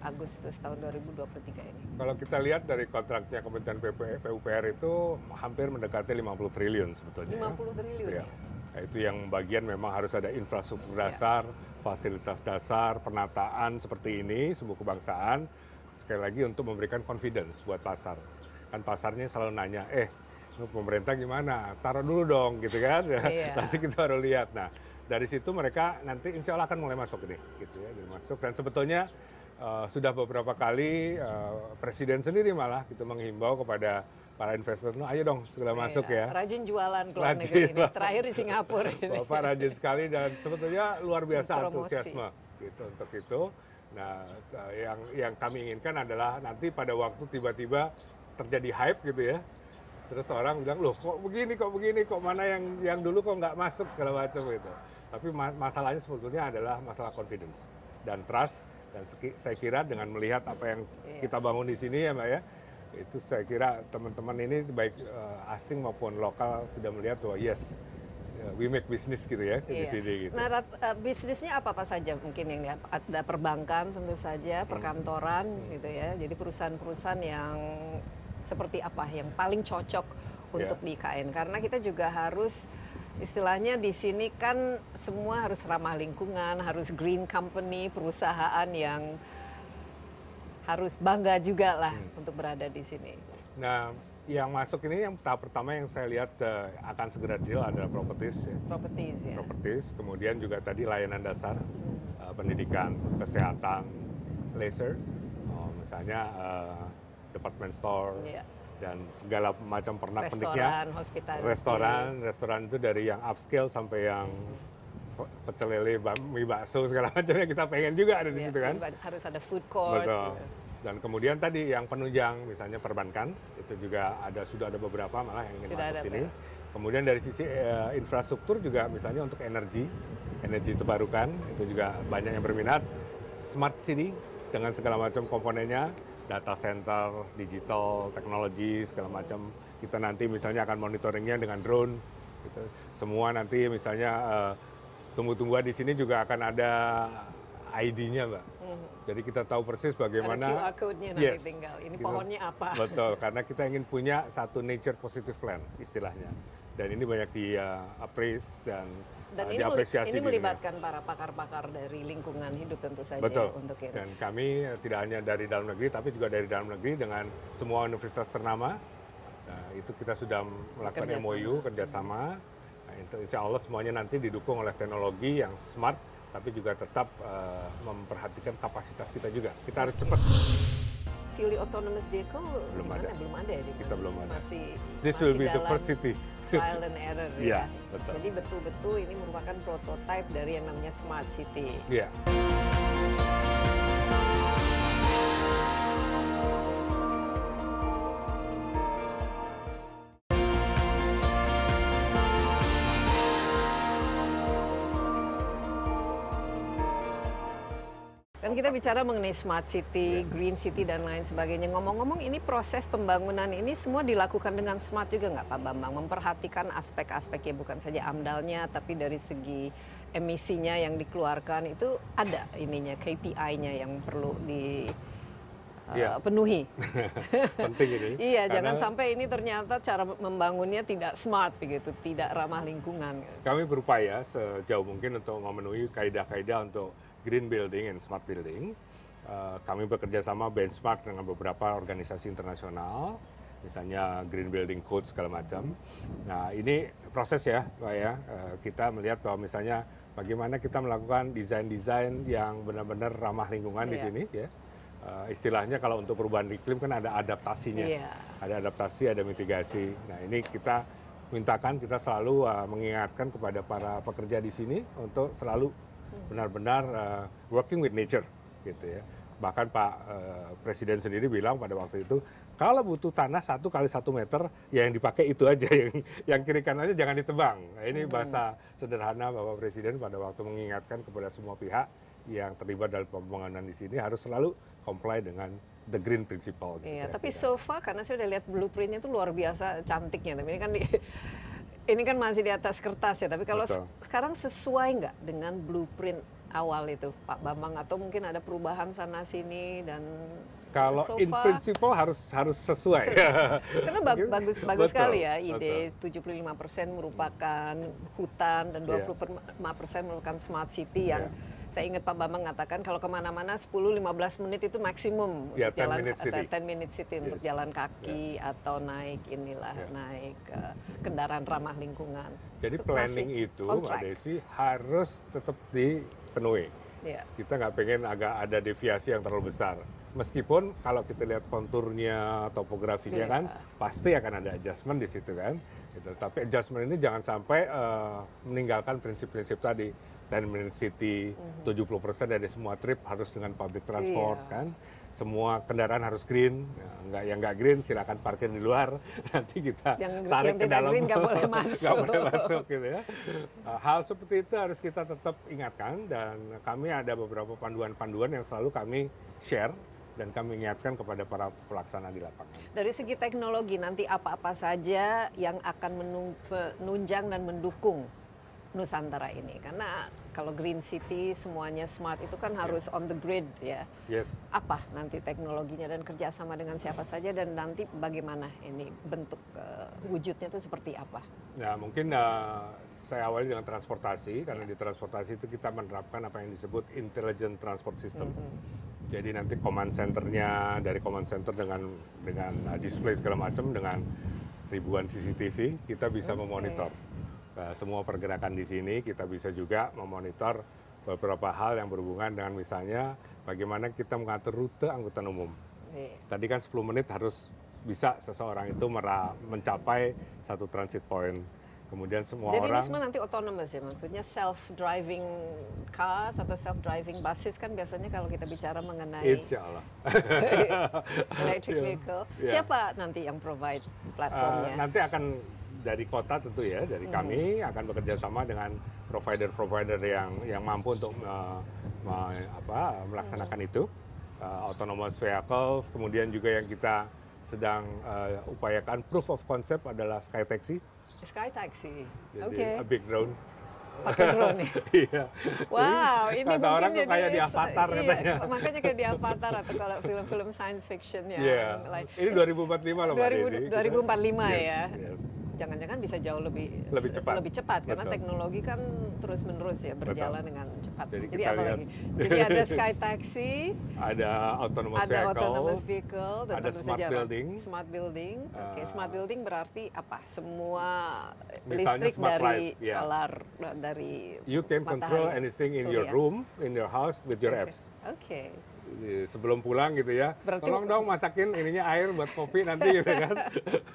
Speaker 4: Agustus tahun 2023 ini?
Speaker 5: Kalau kita lihat dari kontraknya Kementerian PUPR itu hampir mendekati 50 triliun sebetulnya. ya.
Speaker 4: 50 triliun
Speaker 5: Iya.
Speaker 4: ya?
Speaker 5: Nah, itu yang bagian memang harus ada infrastruktur
Speaker 4: Iya.
Speaker 5: dasar, fasilitas dasar, penataan seperti ini, sebuah kebangsaan. Sekali lagi untuk memberikan confidence buat pasar. Kan pasarnya selalu nanya, eh pemerintah gimana? Taruh dulu dong gitu kan.
Speaker 4: Iya.
Speaker 5: nanti kita baru lihat. Nah dari situ mereka nanti insya Allah akan mulai masuk ini. Gitu ya, jadi masuk. Dan sebetulnya eh, sudah beberapa kali eh, Presiden sendiri malah gitu menghimbau kepada para investor, "Nah, ayo dong segera masuk
Speaker 4: Iya,
Speaker 5: ya.
Speaker 4: Rajin jualan ke luar
Speaker 5: Rajin
Speaker 4: negeri ini. Terakhir di Singapura ini.
Speaker 5: Bapak rajin sekali dan sebetulnya luar biasa antusiasme gitu untuk itu. Nah, yang yang kami inginkan adalah nanti pada waktu tiba-tiba terjadi hype gitu ya. Terus orang bilang, loh kok begini, kok begini, kok mana yang yang dulu kok nggak masuk segala macam gitu. Tapi ma- masalahnya sebetulnya adalah masalah confidence dan trust. Dan saya kira dengan melihat apa yang
Speaker 4: Iya.
Speaker 5: kita bangun di sini ya Mbak ya, itu saya kira teman-teman ini baik eh, asing maupun lokal sudah melihat bahwa yes, eh, we make business gitu ya di
Speaker 4: Iya.
Speaker 5: sini gitu.
Speaker 4: Nah, eh, bisnisnya apa-apa saja mungkin yang? Ada perbankan tentu saja,
Speaker 5: Hmm.
Speaker 4: perkantoran gitu ya. Jadi perusahaan-perusahaan yang seperti apa yang paling cocok untuk
Speaker 5: Iya.
Speaker 4: di IKN? Karena kita juga harus istilahnya di sini kan semua harus ramah lingkungan, harus green company, perusahaan yang harus bangga juga lah
Speaker 5: Hmm.
Speaker 4: untuk berada di sini.
Speaker 5: Nah, yang masuk ini yang tahap pertama yang saya lihat eh, akan segera deal adalah properties ya.
Speaker 4: Properties ya.
Speaker 5: Properties, kemudian juga tadi layanan dasar, eh, pendidikan, kesehatan, leisure, oh, misalnya eh, department store
Speaker 4: Iya.
Speaker 5: Dan segala macam pernak perniknya.
Speaker 4: Restoran,
Speaker 5: restoran, restoran itu dari yang upscale sampai yang pe- pecel lele, mie bakso segala macamnya kita pengen juga ada di
Speaker 4: Iya,
Speaker 5: situ kan.
Speaker 4: jadi harus ada food court.
Speaker 5: Betul.
Speaker 4: gitu.
Speaker 5: Dan kemudian tadi yang penunjang misalnya perbankan itu juga ada sudah ada beberapa malah yang ingin
Speaker 4: Sudah
Speaker 5: masuk
Speaker 4: ada,
Speaker 5: sini.
Speaker 4: Pak.
Speaker 5: Kemudian dari sisi eh, infrastruktur juga misalnya untuk energi, energi terbarukan itu juga banyak yang berminat. Smart city dengan segala macam komponennya, data center, digital, teknologi segala macam. Kita nanti misalnya akan monitoringnya dengan drone. Gitu. Semua nanti misalnya eh, tumbuh-tumbuhan di sini juga akan ada ID-nya, Mbak. Jadi kita tahu persis bagaimana
Speaker 4: Ada QR code-nya nanti
Speaker 5: Yes.
Speaker 4: tinggal. Ini
Speaker 5: Gitu.
Speaker 4: pohonnya apa?
Speaker 5: Betul, karena kita ingin punya satu nature positive plan istilahnya. Dan ini banyak di uh, appraise dan,
Speaker 4: Dan
Speaker 5: uh,
Speaker 4: ini, ini melibatkan para pakar-pakar dari lingkungan hidup tentu saja
Speaker 5: Betul.
Speaker 4: untuk ini.
Speaker 5: Dan kami uh, tidak hanya dari dalam negeri, tapi juga dari dalam negeri dengan semua universitas ternama. Nah, itu kita sudah melakukan
Speaker 4: Kerjasama.
Speaker 5: MOU kerjasama. Nah, insya Allah semuanya nanti didukung oleh teknologi yang smart, tapi juga tetap uh, memperhatikan kapasitas kita juga. Kita harus cepat.
Speaker 4: Fully autonomous vehicle
Speaker 5: Belum
Speaker 4: gimana?
Speaker 5: ada.
Speaker 4: Belum ada ya di
Speaker 5: Kita belum ada.
Speaker 4: Masih
Speaker 5: This
Speaker 4: masih
Speaker 5: will be the first city.
Speaker 4: Trial and error ya.
Speaker 5: Iya, betul.
Speaker 4: Jadi betul-betul ini merupakan prototipe dari yang namanya smart city.
Speaker 5: Iya.
Speaker 4: Kita bicara mengenai smart city,
Speaker 5: Iya.
Speaker 4: green city dan lain sebagainya. Ngomong-ngomong ini proses pembangunan ini semua dilakukan dengan smart juga nggak Pak Bambang? Memperhatikan aspek-aspek ya bukan saja amdalnya tapi dari segi emisinya yang dikeluarkan itu ada ininya KPI-nya yang perlu di uh,
Speaker 5: Iya.
Speaker 4: penuhi.
Speaker 5: Penting ini.
Speaker 4: Iya,
Speaker 5: Karena-
Speaker 4: jangan sampai ini ternyata cara membangunnya tidak smart begitu, tidak ramah lingkungan.
Speaker 5: Kami berupaya sejauh mungkin untuk memenuhi kaidah-kaidah untuk green building and smart building. uh, kami bekerja sama benchmark dengan beberapa organisasi internasional, misalnya Green Building Code segala macam. Nah ini proses ya, Pak ya. Uh, kita melihat bahwa misalnya bagaimana kita melakukan desain-desain yang benar-benar ramah lingkungan di
Speaker 4: Iya.
Speaker 5: sini ya. Uh, istilahnya kalau untuk perubahan iklim kan ada adaptasinya,
Speaker 4: Iya.
Speaker 5: ada adaptasi, ada mitigasi. Nah ini kita mintakan kita selalu uh, mengingatkan kepada para pekerja di sini untuk selalu benar-benar uh, working with nature, gitu ya. Bahkan Pak uh, Presiden sendiri bilang pada waktu itu kalau butuh tanah satu kali satu meter, ya yang dipakai itu aja, yang yang kiri kanannya jangan ditebang. Nah, ini bahasa sederhana Bapak Presiden pada waktu mengingatkan kepada semua pihak yang terlibat dalam pembangunan di sini harus selalu comply dengan the green principle. gitu
Speaker 4: Iya,
Speaker 5: ya,
Speaker 4: tapi so far karena saya udah lihat blueprintnya itu luar biasa cantiknya. Tapi ini kan di, ini kan masih di atas kertas ya. Tapi kalau
Speaker 5: Betul.
Speaker 4: se- sekarang sesuai nggak dengan blueprint awal itu, Pak Bambang? Atau mungkin ada perubahan sana sini dan
Speaker 5: Kalau
Speaker 4: so
Speaker 5: in principle harus harus sesuai.
Speaker 4: Karena ba-
Speaker 5: Gitu.
Speaker 4: bagus bagus
Speaker 5: Betul,
Speaker 4: sekali ya
Speaker 5: betul.
Speaker 4: ide 75% merupakan hutan dan
Speaker 5: Iya.
Speaker 4: 25% merupakan smart city yang
Speaker 5: Iya.
Speaker 4: Saya ingat Pak Bambang mengatakan kalau ke mana-mana 10-15 menit itu maksimum
Speaker 5: Ya,
Speaker 4: untuk
Speaker 5: 10
Speaker 4: jalan
Speaker 5: minute city.
Speaker 4: 10 minute city untuk
Speaker 5: Yes. Iya.
Speaker 4: jalan kaki atau naik inilah
Speaker 5: Ya.
Speaker 4: naik eh, kendaraan ramah lingkungan.
Speaker 5: Jadi
Speaker 4: Itu
Speaker 5: planning itu, Mbak. Desi, harus tetap dipenuhi.
Speaker 4: Iya.
Speaker 5: Kita nggak pengen agak ada deviasi yang terlalu besar. Meskipun kalau kita lihat konturnya, topografinya
Speaker 4: Iya.
Speaker 5: kan, pasti akan ada adjustment di situ kan. Gitu. Tapi adjustment ini jangan sampai eh, meninggalkan prinsip-prinsip tadi. 10 minute city, 70% dari semua trip harus dengan public transport
Speaker 4: Iya.
Speaker 5: kan. Semua kendaraan harus green. Ya, nggak yang nggak green silakan parkir di luar. Nanti kita
Speaker 4: Yang-
Speaker 5: tarik
Speaker 4: yang
Speaker 5: ke dalam.
Speaker 4: green nggak boleh masuk.
Speaker 5: boleh masuk gitu ya. Uh, Hal seperti itu harus kita tetap ingatkan dan kami ada beberapa panduan-panduan yang selalu kami share dan kami ingatkan kepada para pelaksana di lapangan.
Speaker 4: Dari segi teknologi nanti apa-apa saja yang akan menunjang dan mendukung Nusantara ini. Karena kalau green city semuanya smart itu kan harus on the grid ya.
Speaker 5: Yes.
Speaker 4: apa nanti teknologinya dan kerjasama dengan siapa saja dan nanti bagaimana ini bentuk eh, wujudnya itu seperti apa?
Speaker 5: Nah, mungkin uh, saya awali dengan transportasi. Karena di transportasi itu kita menerapkan apa yang disebut intelligent transport system. Jadi nanti command centernya dari command center dengan dengan display segala macam dengan ribuan CCTV kita bisa memonitor uh, semua pergerakan di sini. Kita bisa juga memonitor beberapa hal yang berhubungan dengan misalnya bagaimana kita mengatur rute angkutan umum.
Speaker 4: Iya.
Speaker 5: Tadi kan 10 menit harus bisa seseorang itu mencapai satu transit point. Kemudian semua
Speaker 4: jadi
Speaker 5: orang
Speaker 4: ini semua nanti autonomous ya maksudnya self driving cars atau self driving buses kan biasanya kalau kita bicara mengenai
Speaker 5: insya Allah.
Speaker 4: electric
Speaker 5: Iya.
Speaker 4: vehicle
Speaker 5: Iya.
Speaker 4: siapa nanti yang provide platformnya
Speaker 5: nanti akan dari kota tentu ya, dari kami akan bekerja sama dengan provider-provider yang yang mampu untuk me- me- apa, melaksanakan itu. Eh, autonomous vehicles, kemudian juga yang kita sedang eh, upayakan proof of concept adalah sky taxi.
Speaker 4: Sky taxi.
Speaker 5: Jadi
Speaker 4: Oke.
Speaker 5: a big drone.
Speaker 4: Pakai drone ya.
Speaker 5: Iya.
Speaker 4: Wow, ini
Speaker 5: Kata orang
Speaker 4: jadi
Speaker 5: kayak di Avatar
Speaker 4: iya,
Speaker 5: katanya.
Speaker 4: Makanya kayak di Avatar atau kalau film-film science fiction ya.
Speaker 5: Iya.
Speaker 4: like-
Speaker 5: Ini 2045 loh Mbak
Speaker 4: 2000
Speaker 5: Desi.
Speaker 4: 2045
Speaker 5: Yes,
Speaker 4: ya.
Speaker 5: yes.
Speaker 4: Jangan-jangan bisa jauh lebih
Speaker 5: Lebih cepat.
Speaker 4: lebih cepat karena
Speaker 5: Betul.
Speaker 4: teknologi kan terus-menerus ya berjalan dengan cepat.
Speaker 5: Jadi
Speaker 4: Jadi, apa lagi? Jadi ada sky taxi,
Speaker 5: Ada autonomous
Speaker 4: ada
Speaker 5: vehicles.
Speaker 4: autonomous vehicle, dan
Speaker 5: ada smart
Speaker 4: apa?
Speaker 5: building.
Speaker 4: Smart building. Oke,
Speaker 5: Uh,
Speaker 4: smart building berarti apa? Semua
Speaker 5: Misalnya
Speaker 4: listrik
Speaker 5: smart
Speaker 4: dari
Speaker 5: light, ya.
Speaker 4: solar dari
Speaker 5: You can control
Speaker 4: matahari,
Speaker 5: anything in your
Speaker 4: surya.
Speaker 5: room, in your house with your
Speaker 4: Oke.
Speaker 5: apps.
Speaker 4: Oke.
Speaker 5: Jadi, Sebelum pulang gitu ya,
Speaker 4: Berarti-
Speaker 5: tolong dong masakin ininya air buat kopi nanti gitu kan.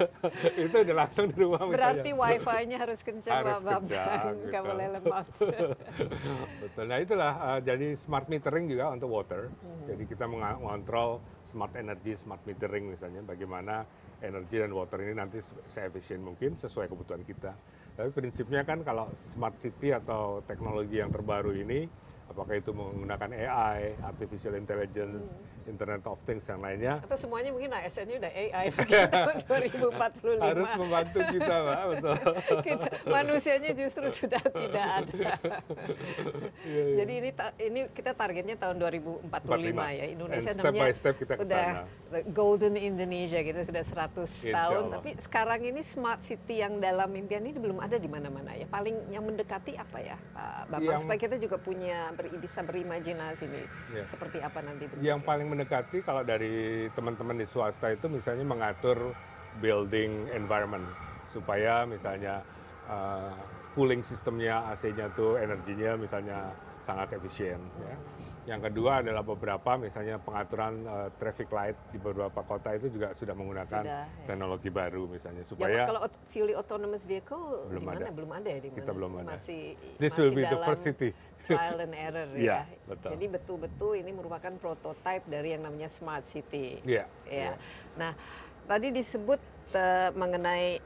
Speaker 5: itu udah langsung di rumah misalnya.
Speaker 4: Berarti wifi-nya harus kencang,
Speaker 5: Harus
Speaker 4: Pak Bambang.
Speaker 5: kencang, gitu.
Speaker 4: boleh lemot.
Speaker 5: Betul. Nah itulah uh, jadi smart metering juga untuk water.
Speaker 4: Hmm.
Speaker 5: Jadi kita mengontrol smart energy, smart metering misalnya bagaimana energi dan water ini nanti se- seefisien mungkin sesuai kebutuhan kita. Tapi prinsipnya kan kalau smart city atau teknologi yang terbaru ini apakah itu menggunakan AI, artificial intelligence,
Speaker 4: Hmm.
Speaker 5: Internet of Things yang lainnya
Speaker 4: Atau semuanya mungkin ASN-nya udah AI tahun 2045.
Speaker 5: harus membantu kita, Mbak, betul.
Speaker 4: kita manusianya justru sudah tidak ada.
Speaker 5: Iya,
Speaker 4: Jadi ini ini kita targetnya tahun 2045 ya. Indonesia
Speaker 5: And step
Speaker 4: namanya
Speaker 5: by step kita ke
Speaker 4: udah
Speaker 5: sana.
Speaker 4: the golden Indonesia gitu sudah 100
Speaker 5: Insya
Speaker 4: tahun.
Speaker 5: Allah.
Speaker 4: Tapi sekarang ini smart city yang dalam impian ini belum ada di mana-mana ya. Paling yang mendekati apa ya, Pak Bapak?
Speaker 5: Yang-
Speaker 4: Supaya kita juga punya bisa berimajinasi nih
Speaker 5: Iya.
Speaker 4: seperti apa nanti bentuknya.
Speaker 5: Yang paling mendekati kalau dari teman-teman di swasta itu misalnya mengatur building environment supaya misalnya uh, cooling sistemnya AC-nya tuh energinya misalnya sangat efisien. Ya. Yang kedua adalah beberapa misalnya pengaturan uh, traffic light di beberapa kota itu juga sudah menggunakan
Speaker 4: Sudah, ya.
Speaker 5: teknologi baru misalnya
Speaker 4: Ya,
Speaker 5: supaya
Speaker 4: kalau aut- fully autonomous vehicle
Speaker 5: Belum ada.
Speaker 4: Belum ada ya di mana?
Speaker 5: Kita belum ada.
Speaker 4: Masih
Speaker 5: this
Speaker 4: masih
Speaker 5: will be the first city.
Speaker 4: trial and error
Speaker 5: Iya,
Speaker 4: ya.
Speaker 5: betul.
Speaker 4: Jadi betul-betul ini merupakan prototype dari yang namanya smart city.
Speaker 5: Iya.
Speaker 4: Ya. Nah, tadi disebut eh, mengenai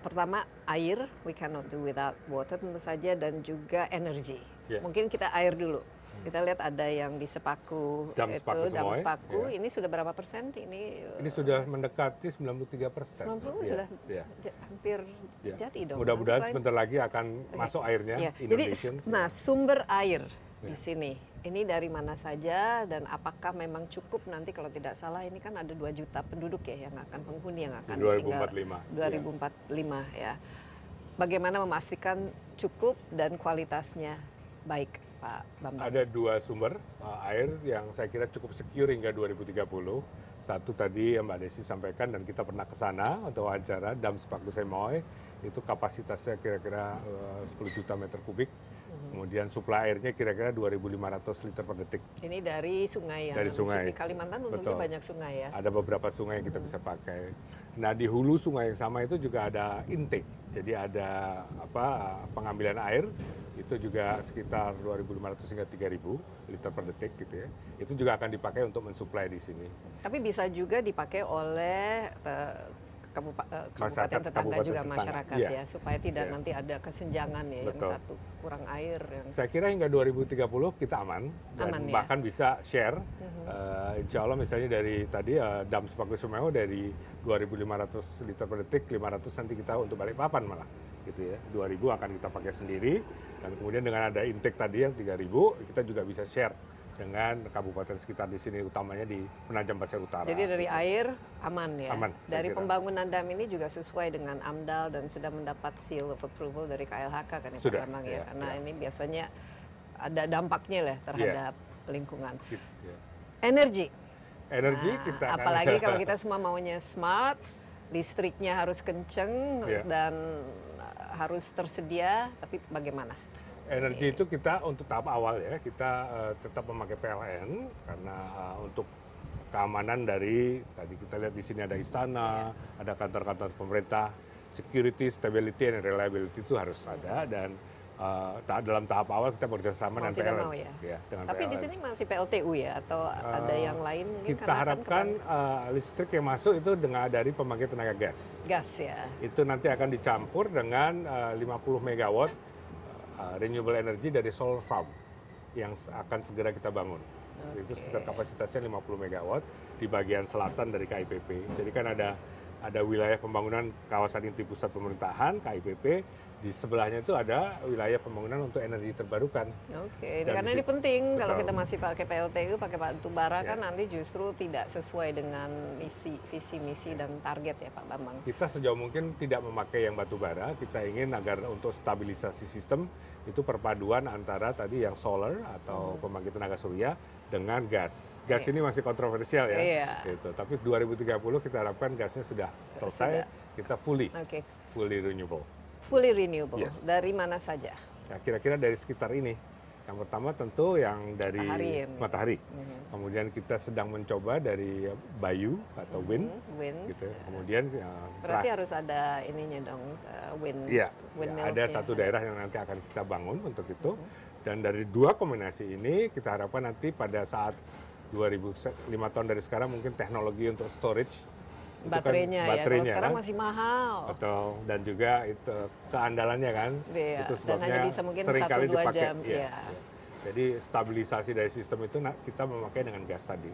Speaker 4: pertama air, we cannot do without water tentu saja dan juga energi.
Speaker 5: Ya.
Speaker 4: Mungkin kita air dulu. Kita lihat ada yang di Sepaku
Speaker 5: Dam
Speaker 4: itu,
Speaker 5: Sepaku
Speaker 4: Dam
Speaker 5: Semoy,
Speaker 4: Sepaku.
Speaker 5: ya.
Speaker 4: Ini sudah berapa persen? Ini
Speaker 5: Ini sudah mendekati 93 persen.
Speaker 4: 90 sudah
Speaker 5: Ya.
Speaker 4: hampir
Speaker 5: Ya.
Speaker 4: jadi dong.
Speaker 5: Mudah-mudahan sebentar lagi akan masuk airnya
Speaker 4: Ya, Jadi, nah sumber air di
Speaker 5: Ya.
Speaker 4: sini, ini dari mana saja dan apakah memang cukup nanti kalau tidak salah ini kan ada 2 juta penduduk ya yang akan penghuni yang akan
Speaker 5: Di 2045,
Speaker 4: tinggal 2045 ya. Bagaimana memastikan cukup dan kualitasnya baik, Pak Bambang?
Speaker 5: Ada dua sumber uh, air yang saya kira cukup secure hingga 2030. Satu tadi yang Mbak Desi sampaikan dan kita pernah ke sana untuk wawancara Dam Sepaku Semoy itu kapasitasnya kira-kira uh, 10 juta meter kubik. Kemudian suplai airnya kira-kira 2.500 liter per detik.
Speaker 4: Ini dari sungai yang
Speaker 5: Dari
Speaker 4: di
Speaker 5: sungai.
Speaker 4: sini Kalimantan untungnya
Speaker 5: Betul.
Speaker 4: banyak sungai ya.
Speaker 5: Ada beberapa sungai yang kita bisa pakai. Nah di hulu sungai yang sama itu juga ada intake. Jadi ada apa pengambilan air itu juga sekitar 2.500 hingga 3.000 liter per detik gitu ya. Itu juga akan dipakai untuk mensuplai di sini.
Speaker 4: Tapi bisa juga dipakai oleh eh, kabupa- eh,
Speaker 5: Masyarakat
Speaker 4: kabupaten tetangga
Speaker 5: kabupaten
Speaker 4: juga
Speaker 5: tetangga.
Speaker 4: masyarakat
Speaker 5: Iya.
Speaker 4: ya supaya tidak
Speaker 5: Iya.
Speaker 4: nanti ada kesenjangan ya
Speaker 5: Betul.
Speaker 4: yang satu kurang air yang
Speaker 5: Saya kira hingga 2030 kita aman dan
Speaker 4: Aman, ya?
Speaker 5: bahkan bisa share. Eh, insya Allah misalnya dari tadi eh, Dam Sepaku Semewo dari 2.500 liter per detik, 500 nanti kita untuk balik papan malah gitu ya. 2.000 akan kita pakai sendiri dan kemudian dengan ada intake tadi yang 3.000 kita juga bisa share dengan kabupaten sekitar di sini utamanya di Penajam Pasir Utara.
Speaker 4: Jadi dari air aman ya.
Speaker 5: Aman,
Speaker 4: dari pembangunan dam ini juga sesuai dengan AMDAL dan sudah mendapat seal of approval dari KLHK kan ya Pak
Speaker 5: Sudah,
Speaker 4: Bambang ya.
Speaker 5: ya,
Speaker 4: Karena
Speaker 5: ya.
Speaker 4: ini biasanya ada dampaknya lah terhadap lingkungan.
Speaker 5: Gitu, ya.
Speaker 4: Energi.
Speaker 5: Energi
Speaker 4: Nah,
Speaker 5: kita akan-
Speaker 4: apalagi kalau kita semua maunya smart, listriknya harus kenceng
Speaker 5: Iya.
Speaker 4: dan harus tersedia, tapi bagaimana?
Speaker 5: Energi itu kita untuk tahap awal ya kita eh, tetap memakai PLN karena eh, untuk keamanan dari tadi kita lihat di sini ada istana, ada kantor-kantor pemerintah, security, stability, and reliability itu harus ada dan ta- dalam tahap awal kita bekerjasama
Speaker 4: Mau
Speaker 5: dengan
Speaker 4: tidak
Speaker 5: PLN.
Speaker 4: mau ya?
Speaker 5: dengan
Speaker 4: Tapi di
Speaker 5: PLN.
Speaker 4: sini masih PLTU ya, atau ada
Speaker 5: Eh,
Speaker 4: yang lain? Mungkin
Speaker 5: kita
Speaker 4: kan
Speaker 5: harapkan eh, listrik yang masuk itu dengan dari pembangkit tenaga gas.
Speaker 4: gas ya.
Speaker 5: Itu nanti akan dicampur dengan eh, 50 megawatt eh, renewable energy dari solar farm yang akan segera kita bangun. Itu sekitar kapasitasnya 50 megawatt di bagian selatan dari KIPP. Jadi kan ada ada wilayah pembangunan kawasan inti pusat pemerintahan KIPP di sebelahnya itu ada wilayah pembangunan untuk energi terbarukan.
Speaker 4: Oke,
Speaker 5: Dan
Speaker 4: karena ini penting kalau
Speaker 5: betul.
Speaker 4: kita masih pakai PLTU, pakai batu bara
Speaker 5: Ya.
Speaker 4: kan nanti justru tidak sesuai dengan misi, visi misi dan target ya Pak Bambang.
Speaker 5: Kita sejauh mungkin tidak memakai yang batu bara. Kita ingin agar untuk stabilisasi sistem itu perpaduan antara tadi yang solar atau
Speaker 4: Hmm.
Speaker 5: pembangkit tenaga surya dengan gas. Gas ini masih kontroversial ya.
Speaker 4: Iya.
Speaker 5: Gitu. Tapi 2030 kita harapkan gasnya sudah selesai.
Speaker 4: Sudah.
Speaker 5: Kita fully
Speaker 4: Oke,
Speaker 5: fully renewable.
Speaker 4: Fully renewable.
Speaker 5: Yes.
Speaker 4: Dari mana saja?
Speaker 5: Ya, kira-kira dari sekitar ini. Yang pertama tentu yang dari
Speaker 4: Matahari ya, Mhm.
Speaker 5: matahari. Kemudian kita sedang mencoba dari bayu atau wind.
Speaker 4: Wind.
Speaker 5: Gitu. Kemudian uh,
Speaker 4: Berarti harus ada ininya dong, uh, wind.
Speaker 5: Iya, ada
Speaker 4: ya.
Speaker 5: satu daerah yang nanti akan kita bangun untuk itu. Dan dari dua kombinasi ini kita harapkan nanti pada saat 2005 tahun dari sekarang mungkin teknologi untuk storage itu kan
Speaker 4: Baterainya, ya. Kalau
Speaker 5: baterainya
Speaker 4: sekarang
Speaker 5: kan,
Speaker 4: masih mahal.
Speaker 5: betul dan juga itu keandalannya kan
Speaker 4: Iya,
Speaker 5: itu
Speaker 4: dan
Speaker 5: sebabnya
Speaker 4: hanya bisa mungkin
Speaker 5: sering
Speaker 4: satu,
Speaker 5: kali
Speaker 4: dua
Speaker 5: dipakai.
Speaker 4: jam,
Speaker 5: Iya,
Speaker 4: iya.
Speaker 5: iya. Jadi stabilisasi dari sistem itu kita memakai dengan gas tadi.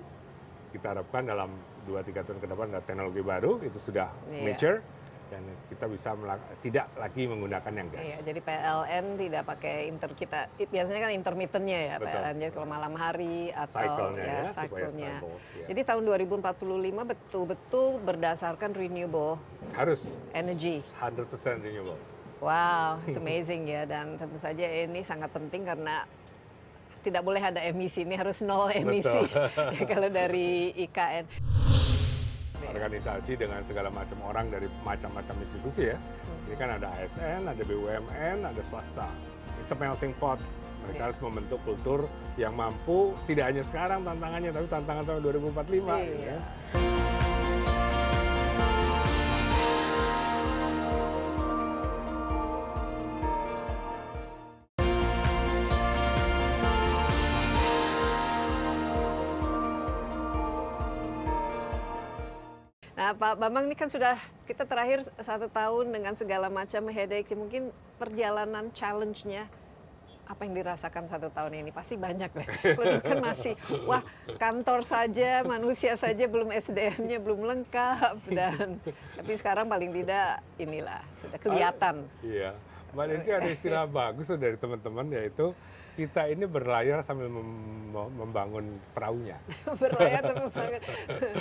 Speaker 5: Kita harapkan dalam 2-3 tahun ke depan ada teknologi baru itu sudah
Speaker 4: Iya.
Speaker 5: mature dan kita bisa tidak lagi menggunakan yang gas.
Speaker 4: Iya, jadi PLN tidak pakai inter kita biasanya kan intermittennya ya
Speaker 5: Betul.
Speaker 4: PLN. Jadi kalau malam hari atau
Speaker 5: Cycle-nya
Speaker 4: ya,
Speaker 5: ya,
Speaker 4: cycle-nya.
Speaker 5: ya.
Speaker 4: Jadi tahun 2045 betul-betul berdasarkan renewable
Speaker 5: Harus
Speaker 4: energy.
Speaker 5: 100% renewable.
Speaker 4: Wow, it's amazing ya dan tentu saja ini sangat penting karena tidak boleh ada emisi ini harus nol emisi ya, kalau dari IKN
Speaker 5: organisasi dengan segala macam orang dari macam-macam institusi ya. Ini kan ada ASN, ada BUMN, ada swasta. It's a melting pot. Mereka
Speaker 4: Iya.
Speaker 5: harus membentuk kultur yang mampu tidak hanya sekarang tantangannya, tapi tantangan sampai 2045. gitu
Speaker 4: Iya.
Speaker 5: ya.
Speaker 4: Nah, Pak Bambang ini kan sudah kita terakhir satu tahun dengan segala macam headache. Mungkin perjalanan challenge-nya apa yang dirasakan satu tahun ini pasti banyak deh. Kalau dulu kan masih wah kantor saja manusia saja belum SDM-nya belum lengkap dan tapi sekarang paling tidak inilah sudah kelihatan.
Speaker 5: Iya. Mbak Desi ada istilah bagus dari teman-teman yaitu kita ini berlayar sambil mem- membangun perahunya.
Speaker 4: Berlayar tapi banget.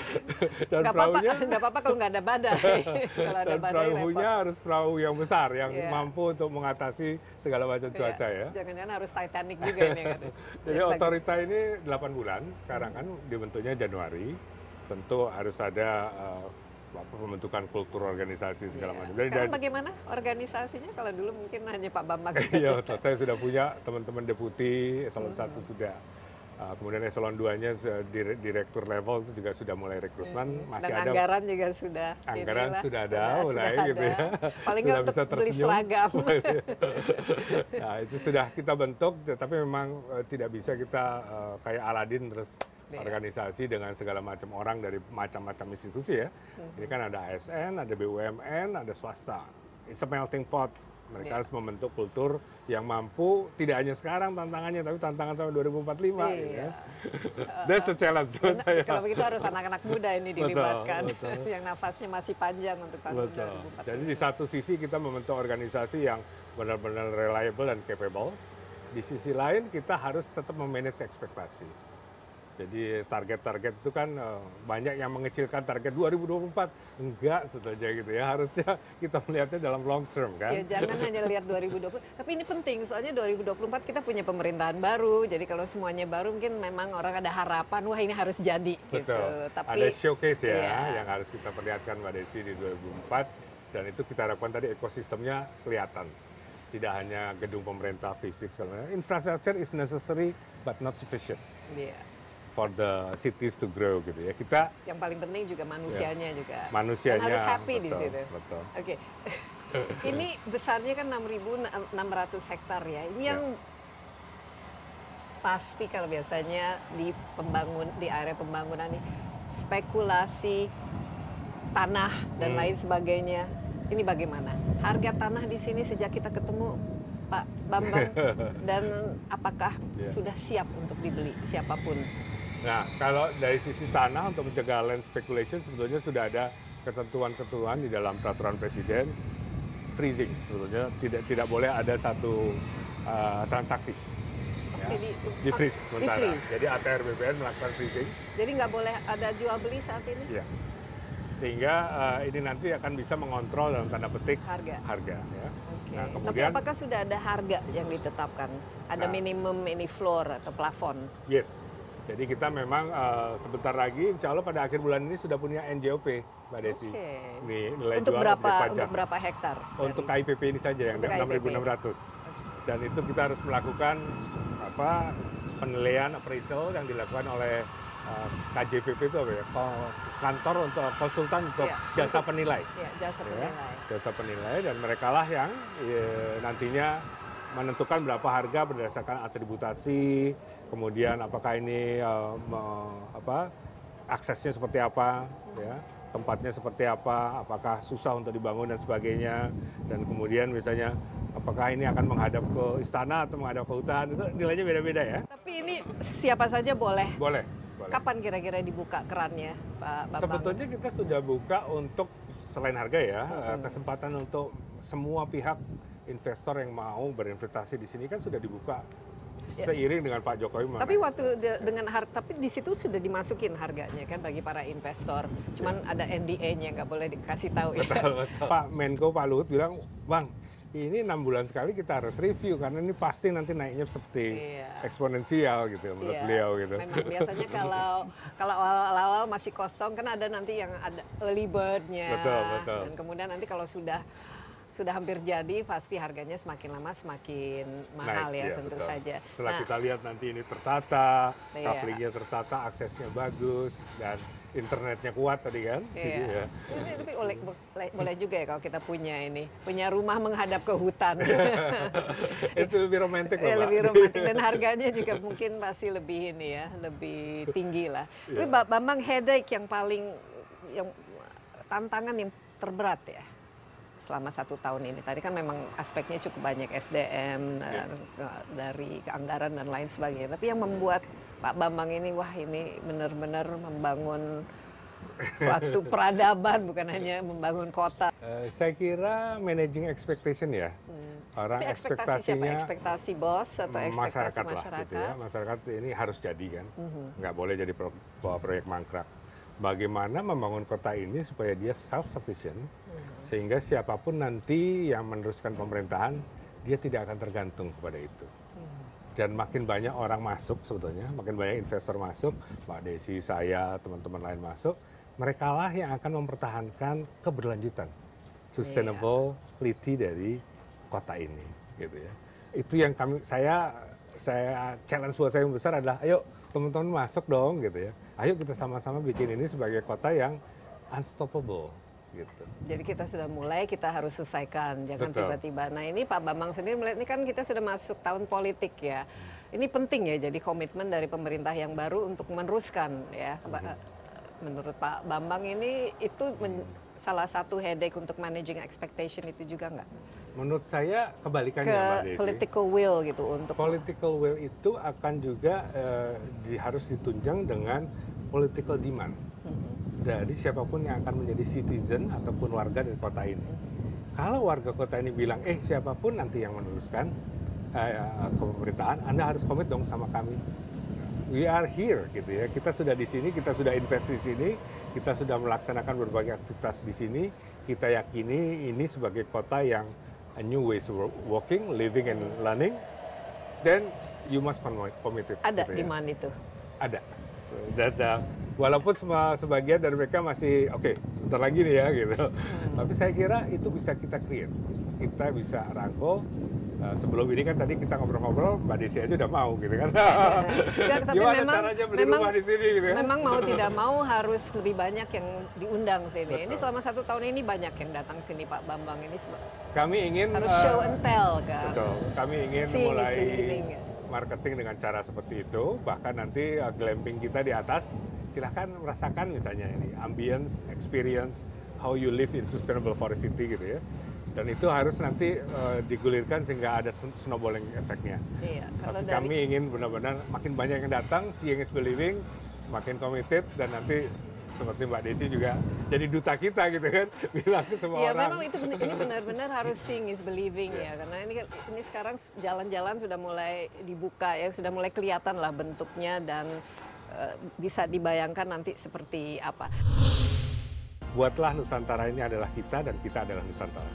Speaker 5: Dan perahunya
Speaker 4: nggak apa-apa kalau nggak ada badai. kalau ada
Speaker 5: dan
Speaker 4: badai
Speaker 5: perahunya
Speaker 4: repot.
Speaker 5: harus perahu yang besar yang
Speaker 4: Iya.
Speaker 5: mampu untuk mengatasi segala macam
Speaker 4: Iya.
Speaker 5: cuaca ya.
Speaker 4: Jangan-jangan harus Titanic juga ini kan.
Speaker 5: Jadi
Speaker 4: Bagi-
Speaker 5: otorita ini 8 bulan, sekarang kan dibentuknya Januari. Tentu harus ada eh, apa, pembentukan kultur organisasi segala
Speaker 4: Iya.
Speaker 5: macam. Jadi
Speaker 4: Sekarang
Speaker 5: dari
Speaker 4: bagaimana organisasinya? Kalau dulu mungkin hanya Pak Bambang.
Speaker 5: Iya, saya sudah punya teman-teman deputi eselon
Speaker 4: Hmm.
Speaker 5: 1 sudah. Uh, kemudian eselon 2-nya se- dire- direktur level itu juga sudah mulai rekrutmen, masih
Speaker 4: Hmm. Dan
Speaker 5: ada
Speaker 4: anggaran juga sudah.
Speaker 5: anggaran
Speaker 4: inilah,
Speaker 5: sudah ada mulai
Speaker 4: sudah
Speaker 5: gitu ya.
Speaker 4: ada. Paling
Speaker 5: Sudah bisa
Speaker 4: beli
Speaker 5: tersenyum.
Speaker 4: seragam.
Speaker 5: nah, itu sudah kita bentuk, tapi memang eh, tidak bisa kita eh, kayak Aladin terus
Speaker 4: Iya.
Speaker 5: organisasi dengan segala macam orang dari macam-macam institusi ya.
Speaker 4: Hmm.
Speaker 5: Ini kan ada ASN, ada BUMN, ada swasta. It's a melting pot. Mereka
Speaker 4: Iya.
Speaker 5: harus membentuk kultur yang mampu tidak hanya sekarang tantangannya, tapi tantangan sampai 2045. gitu
Speaker 4: Iya.
Speaker 5: ya. That's the challenge buat saya.
Speaker 4: Kalau begitu harus anak-anak muda ini
Speaker 5: Betul,
Speaker 4: dilibatkan.
Speaker 5: betul.
Speaker 4: yang nafasnya masih panjang untuk tahun
Speaker 5: Betul.
Speaker 4: 2045.
Speaker 5: Jadi di satu sisi kita membentuk organisasi yang benar-benar reliable dan capable. Di sisi lain kita harus tetap memanage ekspektasi. Jadi target-target itu kan eh, banyak yang mengecilkan target 2024. Enggak sebetulnya gitu ya. Harusnya kita melihatnya dalam long term kan.
Speaker 4: Ya jangan hanya lihat 2020. Tapi ini penting soalnya 2024 kita punya pemerintahan baru. Jadi kalau semuanya baru mungkin memang orang ada harapan wah ini harus jadi gitu.
Speaker 5: Betul.
Speaker 4: Tapi
Speaker 5: Ada showcase ya
Speaker 4: Iya.
Speaker 5: yang harus kita perlihatkan Mbak Desi di 2024 dan itu kita harapkan tadi ekosistemnya kelihatan. Tidak hanya gedung pemerintah fisik segala macam. Infrastructure is necessary but not sufficient
Speaker 4: iya.
Speaker 5: For the cities to grow gitu ya. Kita
Speaker 4: yang paling penting juga manusianya juga.
Speaker 5: Iya. manusianya
Speaker 4: Dan harus happy di
Speaker 5: betul,
Speaker 4: situ.
Speaker 5: Betul.
Speaker 4: Oke. ini besarnya kan 6.600 hektar ya. Ini
Speaker 5: Ya.
Speaker 4: yang pasti kalau biasanya di pembangun di area pembangunan ini spekulasi tanah dan
Speaker 5: Hmm.
Speaker 4: lain sebagainya. Ini bagaimana? Harga tanah di sini sejak kita ketemu Pak Bambang dan apakah
Speaker 5: Ya.
Speaker 4: sudah siap untuk dibeli siapa pun?
Speaker 5: Nah, kalau dari sisi tanah untuk mencegah land speculation sebetulnya sudah ada ketentuan-ketentuan di dalam peraturan presiden freezing sebetulnya tidak tidak boleh ada satu uh, transaksi ya,
Speaker 4: Oke, di-
Speaker 5: di freeze sementara. Jadi ATR BPN melakukan freezing
Speaker 4: Jadi nggak boleh ada jual beli saat ini?
Speaker 5: ya. Sehingga uh, ini nanti akan bisa mengontrol dalam tanda petik
Speaker 4: Harga.
Speaker 5: harga ya.
Speaker 4: Oke.
Speaker 5: Nah,
Speaker 4: Tapi
Speaker 5: kemudian
Speaker 4: apakah sudah ada harga yang ditetapkan? Ada
Speaker 5: Nah.
Speaker 4: minimum ini floor atau plafon?
Speaker 5: yes. Jadi kita memang uh, sebentar lagi insya Allah pada akhir bulan ini sudah punya NJOP Mbak Desi.
Speaker 4: Oke.
Speaker 5: Ini nilai
Speaker 4: Untuk
Speaker 5: jual
Speaker 4: berapa
Speaker 5: pajak.
Speaker 4: untuk berapa hektar?
Speaker 5: Untuk
Speaker 4: Dari-
Speaker 5: KIPP ini saja yang
Speaker 4: Untuk KIPP.
Speaker 5: 6.600. Dan itu kita harus melakukan apa penilaian appraisal yang dilakukan oleh uh, KJPP itu apa ya? Kantor untuk konsultan untuk
Speaker 4: Iya,
Speaker 5: jasa
Speaker 4: untuk-
Speaker 5: penilai.
Speaker 4: ya, jasa
Speaker 5: Ya,
Speaker 4: penilai.
Speaker 5: Jasa penilai dan mereka lah yang ya, nantinya menentukan berapa harga berdasarkan atributasi, kemudian apakah ini uh, me- apa aksesnya seperti apa, ya, tempatnya seperti apa, apakah susah untuk dibangun dan sebagainya, dan kemudian misalnya apakah ini akan menghadap ke istana atau menghadap ke hutan, itu nilainya beda-beda ya.
Speaker 4: Tapi ini siapa saja boleh.
Speaker 5: Boleh. boleh.
Speaker 4: Kapan kira-kira dibuka kerannya, Pak Bambang?
Speaker 5: Sebetulnya kita sudah buka untuk selain harga ya, eh, kesempatan untuk semua pihak investor yang mau berinvestasi di sini kan sudah dibuka seiring dengan Pak Jokowi.
Speaker 4: Ya. Tapi waktu de- dengan harga, tapi di situ sudah dimasukin harganya kan bagi para investor. Cuman ada NDA-nya nggak boleh dikasih tahu ya.
Speaker 5: Betul, betul. Pak Menko Pak Luhut bilang, Bang, ini enam bulan sekali kita harus review karena ini pasti nanti naiknya seperti
Speaker 4: Iya.
Speaker 5: eksponensial gitu menurut
Speaker 4: Iya,
Speaker 5: beliau gitu.
Speaker 4: Memang biasanya kalau kalau awal-awal masih kosong kan ada nanti yang ada early bird-nya.
Speaker 5: Betul, betul.
Speaker 4: Dan kemudian nanti kalau sudah sudah hampir jadi pasti harganya semakin lama semakin mahal
Speaker 5: Naik,
Speaker 4: ya
Speaker 5: iya,
Speaker 4: tentu
Speaker 5: betul.
Speaker 4: saja.
Speaker 5: Setelah
Speaker 4: Nah,
Speaker 5: kita lihat nanti ini tertata,
Speaker 4: Iya.
Speaker 5: tertata, aksesnya bagus dan internetnya kuat tadi kan. Jadi
Speaker 4: Iya.
Speaker 5: ya.
Speaker 4: Ini Tapi boleh, boleh, boleh juga ya kalau kita punya ini, punya rumah menghadap ke hutan.
Speaker 5: Itu lebih romantis
Speaker 4: Ya,
Speaker 5: loh,
Speaker 4: lebih romantis dan harganya juga mungkin pasti lebih ini ya, lebih tinggi lah. Tapi
Speaker 5: Iya.
Speaker 4: Mbak Bambang headache yang paling yang tantangan yang terberat ya selama satu tahun ini. Tadi kan memang aspeknya cukup banyak SDM dan eh, dari keanggaran dan lain sebagainya. Tapi yang membuat Pak Bambang ini wah ini benar-benar membangun suatu peradaban bukan hanya membangun kota.
Speaker 5: Eh, saya kira managing expectation ya. Orang
Speaker 4: Hmm. Tapi ekspektasi siapa?
Speaker 5: ekspektasinya
Speaker 4: Ekspektasi bos atau ekspektasi
Speaker 5: masyarakat,
Speaker 4: masyarakat?
Speaker 5: lah gitu ya. Masyarakat ini harus jadi kan.
Speaker 4: Mhm.
Speaker 5: Nggak boleh jadi pro, pro- proyek mangkrak. Bagaimana membangun kota ini supaya dia self sufficient. Sehingga siapa pun nanti yang meneruskan pemerintahan dia tidak akan tergantung kepada itu. Dan makin banyak orang masuk sebetulnya, makin banyak investor masuk, Mbak Desi, saya, teman-teman lain masuk, mereka lah yang akan mempertahankan keberlanjutan, sustainability dari kota ini, gitu ya. Itu yang kami, saya, saya challenge buat saya yang besar adalah, ayo teman-teman masuk dong, gitu ya. Ayo kita sama-sama bikin ini sebagai kota yang unstoppable, gitu.
Speaker 4: Jadi kita sudah mulai, kita harus selesaikan, jangan tiba-tiba. Nah ini Pak Bambang sendiri melihat ini kan kita sudah masuk tahun politik ya. Ini penting ya, jadi komitmen dari pemerintah yang baru untuk meneruskan ya. Ba- Menurut Pak Bambang ini itu men- salah satu headache untuk managing expectation itu juga nggak?
Speaker 5: Menurut saya kebalikannya,
Speaker 4: Ke
Speaker 5: Mbak Desi.
Speaker 4: political will gitu untuk
Speaker 5: Political will itu akan juga eh, di- harus ditunjang dengan political demand dari siapa pun yang akan menjadi citizen ataupun warga dari kota ini. Kalau warga kota ini bilang, eh siapa pun nanti yang meneruskan eh, pemerintahan, Anda harus komit dong sama kami. We are here gitu ya. Kita sudah di sini, kita sudah invest di sini, kita sudah melaksanakan berbagai aktivitas di sini. Kita yakini ini sebagai kota yang a new ways of working, living and learning. Then you must commit commit it.
Speaker 4: ada
Speaker 5: gitu ya.
Speaker 4: demand itu.
Speaker 5: Ada. So, that, uh, walaupun semua sebagian dari mereka masih oke, sebentar lagi nih ya gitu. Tapi saya kira itu bisa kita create. Kita bisa rangkul. Uh, sebelum ini kan tadi kita ngobrol-ngobrol, Mbak Desi aja udah mau gitu kan.
Speaker 4: Enggak, tapi
Speaker 5: Gimana
Speaker 4: memang-
Speaker 5: caranya beli
Speaker 4: memang-
Speaker 5: rumah di sini gitu kan.
Speaker 4: Memang mau tidak mau harus lebih banyak yang diundang sini. Ini
Speaker 5: Betul.
Speaker 4: selama satu tahun ini banyak yang datang sini Pak Bambang ini
Speaker 5: Kami ingin
Speaker 4: harus
Speaker 5: uh,
Speaker 4: show and tell kan.
Speaker 5: Betul. Kami ingin
Speaker 4: Seeing
Speaker 5: mulai. Marketing dengan cara seperti itu. Bahkan nanti uh, glamping kita di atas, silahkan merasakan misalnya ini ambience, experience, how you live in sustainable forest city gitu ya. Dan itu harus nanti uh, digulirkan sehingga ada sn- snowballing efeknya.
Speaker 4: Iya, kalau
Speaker 5: Tapi
Speaker 4: dari
Speaker 5: kami ingin benar-benar makin banyak yang datang, seeing is believing, makin committed dan nanti seperti Mbak Desi juga jadi duta kita gitu kan, bilang ke semua
Speaker 4: Ya
Speaker 5: orang.
Speaker 4: memang itu ini benar-benar harus seeing is believing ya karena ini kan ini sekarang jalan-jalan sudah mulai dibuka ya sudah mulai kelihatan lah bentuknya dan eh, bisa dibayangkan nanti seperti apa.
Speaker 5: buatlah Nusantara ini adalah kita dan kita adalah Nusantara.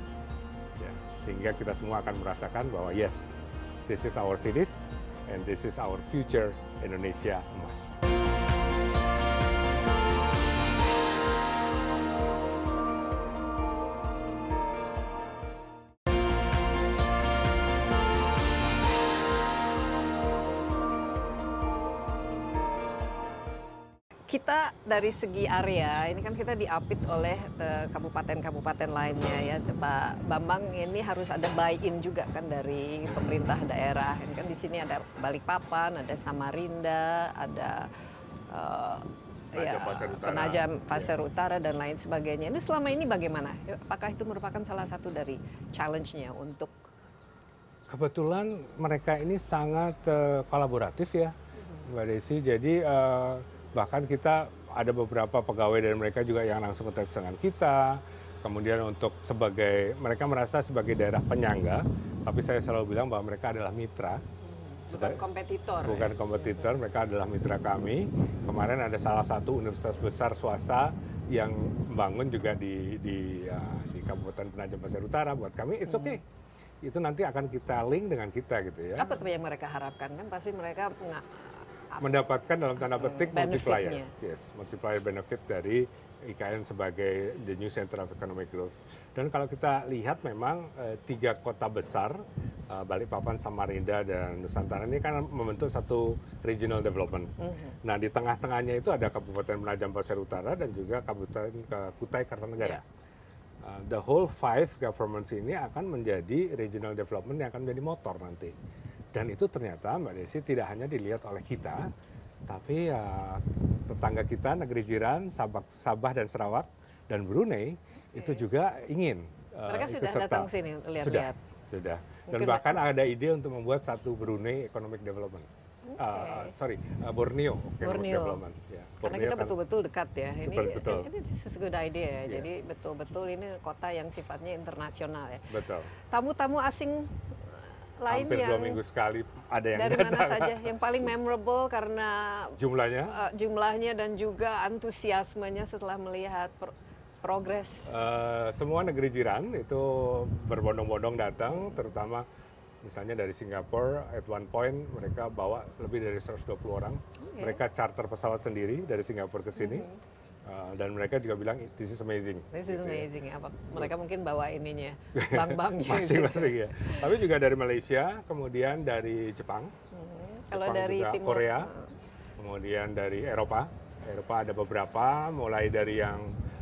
Speaker 5: Ya, sehingga kita semua akan merasakan bahwa yes, this is our cities and this is our future Indonesia emas.
Speaker 4: Kita dari segi area ini kan kita diapit oleh eh, kabupaten-kabupaten lainnya ya Pak Bambang ini harus ada buy-in juga kan dari pemerintah daerah. Ini kan di sini ada Balikpapan, ada Samarinda, ada eh,
Speaker 5: Penajam Pasir Utara.
Speaker 4: Penajam Pasir Utara dan lain sebagainya. Ini selama ini bagaimana? Apakah itu merupakan salah satu dari challenge-nya untuk
Speaker 5: Kebetulan mereka ini sangat eh, kolaboratif ya, Mbak Desi. Jadi eh, bahkan kita ada beberapa pegawai dari mereka juga yang langsung kontak dengan kita. Kemudian untuk sebagai mereka merasa sebagai daerah penyangga, tapi saya selalu bilang bahwa mereka adalah mitra.
Speaker 4: bukan kompetitor? ya?
Speaker 5: bukan kompetitor, mereka adalah mitra kami. Kemarin ada salah satu universitas besar swasta yang membangun juga di di, uh, di Kabupaten Penajam Pasir Utara buat kami. It's okay. itu nanti akan kita link dengan kita gitu ya.
Speaker 4: Apa yang mereka harapkan kan pasti mereka
Speaker 5: mendapatkan dalam tanda petik multiplier.
Speaker 4: Benefitnya.
Speaker 5: Yes, multiplier benefit dari IKN sebagai the new center of economic growth. Dan kalau kita lihat memang eh, tiga kota besar eh, Balikpapan, Samarinda dan Nusantara ini kan membentuk satu regional development. Nah, di tengah-tengahnya itu ada Kabupaten Penajam Pasir Utara dan juga Kabupaten Kutai Kartanegara. Uh, the whole five governments ini akan menjadi regional development yang akan menjadi motor nanti. Dan itu ternyata Mbak Desi tidak hanya dilihat oleh kita, tapi uh, tetangga kita negeri jiran Sabah, Sabah dan Sarawak dan Brunei itu juga ingin uh,
Speaker 4: Mereka sudah
Speaker 5: serta.
Speaker 4: datang sini lihat-lihat.
Speaker 5: Sudah, sudah. Dan
Speaker 4: Mungkin
Speaker 5: bahkan ada ide untuk membuat satu Brunei Economic Development. Uh, sorry, uh, Borneo Economic
Speaker 4: Borneo.
Speaker 5: Development. Ya,
Speaker 4: Karena
Speaker 5: Borneo
Speaker 4: kita
Speaker 5: kan-
Speaker 4: betul-betul dekat ya. Ini
Speaker 5: Betul-betul.
Speaker 4: ini this is a good idea ya.
Speaker 5: Iya.
Speaker 4: Jadi betul-betul ini kota yang sifatnya internasional ya.
Speaker 5: Betul.
Speaker 4: Tamu-tamu asing lain
Speaker 5: Hampir
Speaker 4: yang
Speaker 5: dua minggu sekali ada yang
Speaker 4: dari mana
Speaker 5: datang.
Speaker 4: saja yang paling memorable karena
Speaker 5: Jumlahnya
Speaker 4: uh, jumlahnya dan juga antusiasmenya setelah melihat pro- progres.
Speaker 5: Eh, semua negeri jiran itu berbondong-bondong datang, terutama misalnya dari Singapura, at one point mereka bawa lebih dari 120 orang. Mereka charter pesawat sendiri dari Singapura ke sini. Eh, dan mereka juga bilang, this is amazing.
Speaker 4: This is
Speaker 5: gitu ya.
Speaker 4: amazing. Apa mereka mungkin bawa ininya, bank-banknya. gitu.
Speaker 5: Masing-masing ya. Tapi juga dari Malaysia, kemudian dari Jepang,
Speaker 4: Kalau
Speaker 5: Jepang
Speaker 4: dari
Speaker 5: juga
Speaker 4: timur,
Speaker 5: Korea, kemudian dari Eropa. Eropa ada beberapa, mulai dari yang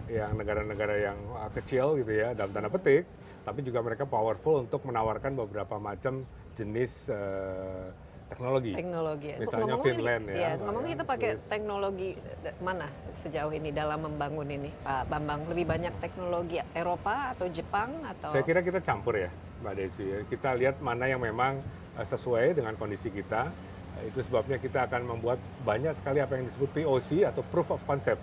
Speaker 5: yang negara-negara yang uh, kecil gitu ya dalam tanda petik, tapi juga mereka powerful untuk menawarkan beberapa macam jenis uh, teknologi.
Speaker 4: teknologi.
Speaker 5: Misalnya
Speaker 4: Ngomong-ngomong
Speaker 5: Finland ya, Mbak,
Speaker 4: ngomong
Speaker 5: ya,
Speaker 4: kita pakai
Speaker 5: Swiss.
Speaker 4: teknologi da- mana sejauh ini dalam membangun ini, Pak Bambang? Lebih banyak teknologi Eropa atau Jepang atau?
Speaker 5: Saya kira kita campur ya, Mbak Desi. Kita lihat mana yang memang uh, sesuai dengan kondisi kita. Uh, Itu sebabnya kita akan membuat banyak sekali apa yang disebut POC atau Proof of Concept.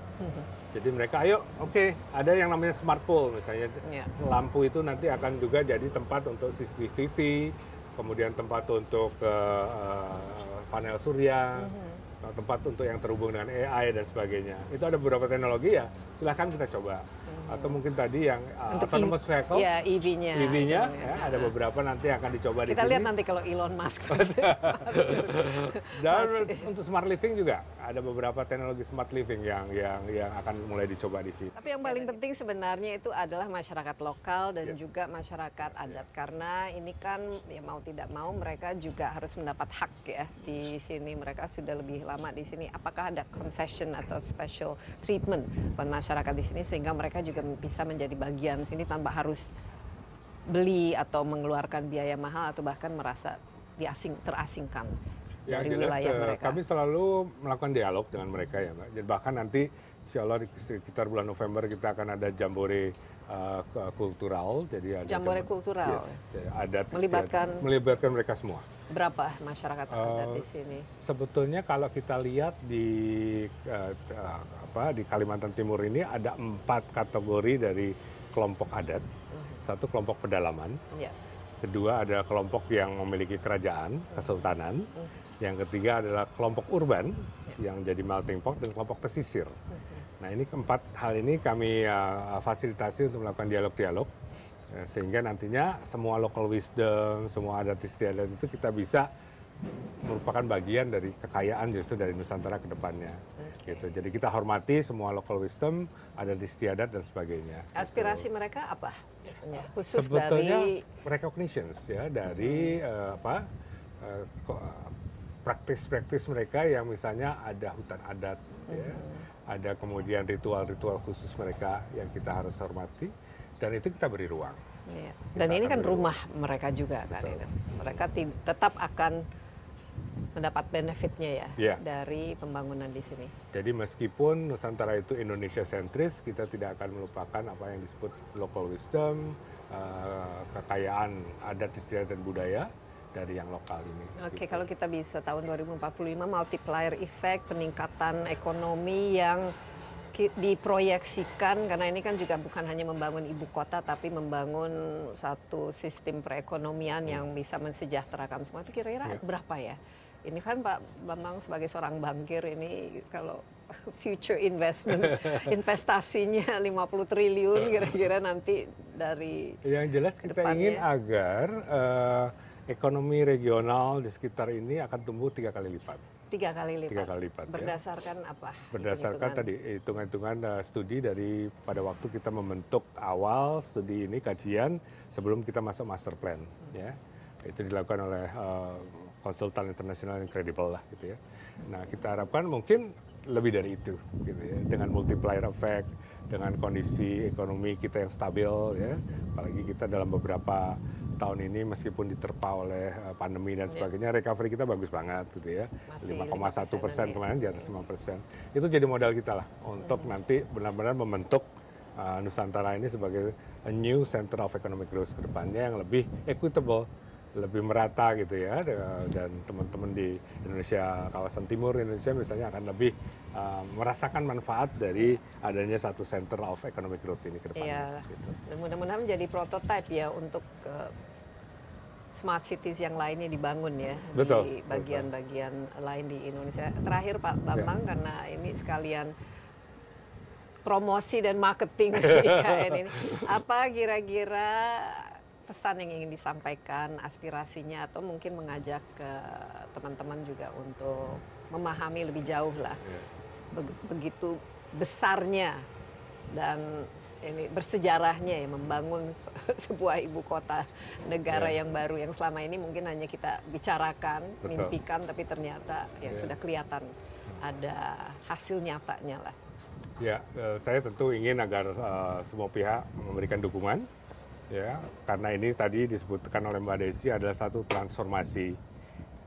Speaker 5: Jadi mereka, ayo, oke, ada yang namanya smart pole misalnya.
Speaker 4: Ya.
Speaker 5: Lampu itu nanti akan juga jadi tempat untuk CCTV, kemudian tempat untuk uh, panel surya, atau tempat untuk yang terhubung dengan AI dan sebagainya. Itu ada beberapa teknologi ya, silahkan kita coba. Atau mungkin tadi yang uh,
Speaker 4: Untuk
Speaker 5: autonomous
Speaker 4: E-
Speaker 5: vehicle,
Speaker 4: Ya, EV-nya.
Speaker 5: EV-nya
Speaker 4: Itu,
Speaker 5: ya, ada beberapa nanti akan dicoba di
Speaker 4: Kita
Speaker 5: sini.
Speaker 4: lihat nanti kalau Elon Musk.
Speaker 5: Dan
Speaker 4: Masih.
Speaker 5: untuk smart living juga ada beberapa teknologi smart living yang yang yang akan mulai dicoba di sini.
Speaker 4: Tapi yang paling penting sebenarnya itu adalah masyarakat lokal dan
Speaker 5: Yes.
Speaker 4: juga masyarakat adat karena ini kan ya mau tidak mau mereka juga harus mendapat hak ya di sini mereka sudah lebih lama di sini. Apakah ada concession atau special treatment buat masyarakat di sini sehingga mereka juga bisa menjadi bagian sini tanpa harus beli atau mengeluarkan biaya mahal atau bahkan merasa diasing terasingkan dari
Speaker 5: Yang jelas
Speaker 4: wilayah
Speaker 5: eh,
Speaker 4: mereka.
Speaker 5: kami selalu melakukan dialog dengan mereka ya Mbak. Bahkan nanti insya Allah di sekitar bulan November kita akan ada jambore eh, ke- kultural. Jadi ada
Speaker 4: Jambore
Speaker 5: jambo-
Speaker 4: kultural.
Speaker 5: Yes, adat
Speaker 4: Melibatkan-
Speaker 5: istiadat. melibatkan mereka semua.
Speaker 4: Berapa masyarakat adat
Speaker 5: Eh,
Speaker 4: di sini?
Speaker 5: Sebetulnya kalau kita lihat di eh, eh, apa di Kalimantan Timur ini ada empat kategori dari kelompok adat. Satu kelompok pedalaman,
Speaker 4: Ya.
Speaker 5: kedua ada kelompok yang memiliki kerajaan, kesultanan. Yang ketiga adalah kelompok urban yang jadi melting pot dan kelompok pesisir. Nah ini keempat hal ini kami uh, fasilitasi untuk melakukan dialog-dialog eh, sehingga nantinya semua local wisdom, semua adat istiadat itu kita bisa merupakan bagian dari kekayaan justru dari Nusantara ke depannya. Gitu. Jadi kita hormati semua local wisdom, adat istiadat dan sebagainya.
Speaker 4: Aspirasi mereka apa biasanya? Khusus
Speaker 5: sebetulnya
Speaker 4: dari
Speaker 5: recognitions ya dari eh, apa eh, ko- praktis-praktis mereka yang misalnya ada hutan adat ya, ada kemudian ritual-ritual khusus mereka yang kita harus hormati dan itu kita beri ruang.
Speaker 4: Iya. Dan
Speaker 5: Kita
Speaker 4: ini kan rumah mereka juga kan
Speaker 5: Betul.
Speaker 4: itu. Mereka tetap akan mendapat benefitnya ya
Speaker 5: Iya.
Speaker 4: dari pembangunan di sini.
Speaker 5: Jadi meskipun Nusantara itu Indonesia sentris, kita tidak akan melupakan apa yang disebut local wisdom, eh, kekayaan adat istiadat dan budaya dari yang lokal ini.
Speaker 4: Oke,
Speaker 5: gitu.
Speaker 4: kalau kita bisa tahun 2045 multiplier effect peningkatan ekonomi yang diproyeksikan karena ini kan juga bukan hanya membangun ibu kota tapi membangun satu sistem perekonomian yang bisa mensejahterakan semua itu kira-kira
Speaker 5: Ya.
Speaker 4: berapa ya ini kan Pak Bambang sebagai seorang bankir ini kalau future investment investasinya 50 triliun kira-kira nanti dari
Speaker 5: yang jelas kita
Speaker 4: Depannya.
Speaker 5: ingin agar eh, ekonomi regional di sekitar ini akan tumbuh tiga kali lipat
Speaker 4: tiga kali lipat.
Speaker 5: Tiga kali lipat, ya.
Speaker 4: Berdasarkan apa?
Speaker 5: berdasarkan tadi hitungan-hitungan eh, studi dari pada waktu kita membentuk awal studi ini kajian sebelum kita masuk master plan ya itu dilakukan oleh eh, konsultan internasional yang kredibel lah gitu ya nah kita harapkan mungkin lebih dari itu gitu ya dengan multiplier effect dengan kondisi ekonomi kita yang stabil ya. Apalagi kita dalam beberapa tahun ini meskipun diterpa oleh eh, pandemi dan sebagainya recovery kita bagus banget gitu ya.
Speaker 4: Masih
Speaker 5: 5,1 persen
Speaker 4: 5%-an
Speaker 5: kemarin di atas 5 persen. Itu jadi modal kita lah untuk nanti benar-benar membentuk uh, Nusantara ini sebagai a new center of economic growth ke depannya yang lebih equitable, lebih merata gitu ya. Dan teman-teman di Indonesia, kawasan timur Indonesia misalnya akan lebih uh, merasakan manfaat dari adanya satu center of economic growth ini ke depannya.
Speaker 4: Iya.
Speaker 5: gitu.
Speaker 4: Dan mudah-mudahan menjadi prototipe ya untuk eh, smart cities yang lainnya dibangun ya
Speaker 5: Betul,
Speaker 4: di bagian-bagian lain di Indonesia. Terakhir Pak Bambang karena ini sekalian promosi dan marketing IKN ini. Apa kira-kira pesan yang ingin disampaikan, aspirasinya atau mungkin mengajak ke teman-teman juga untuk memahami lebih jauh lah
Speaker 5: Iya.
Speaker 4: Beg- begitu besarnya dan ini bersejarahnya ya membangun se- sebuah ibu kota negara
Speaker 5: Ya.
Speaker 4: yang baru yang selama ini mungkin hanya kita bicarakan,
Speaker 5: Betul.
Speaker 4: mimpikan tapi ternyata ya
Speaker 5: Ya.
Speaker 4: sudah kelihatan ada hasil nyatanya lah.
Speaker 5: Ya, eh, saya tentu ingin agar eh, semua pihak memberikan dukungan, ya, karena ini tadi disebutkan oleh Mbak Desi adalah satu transformasi.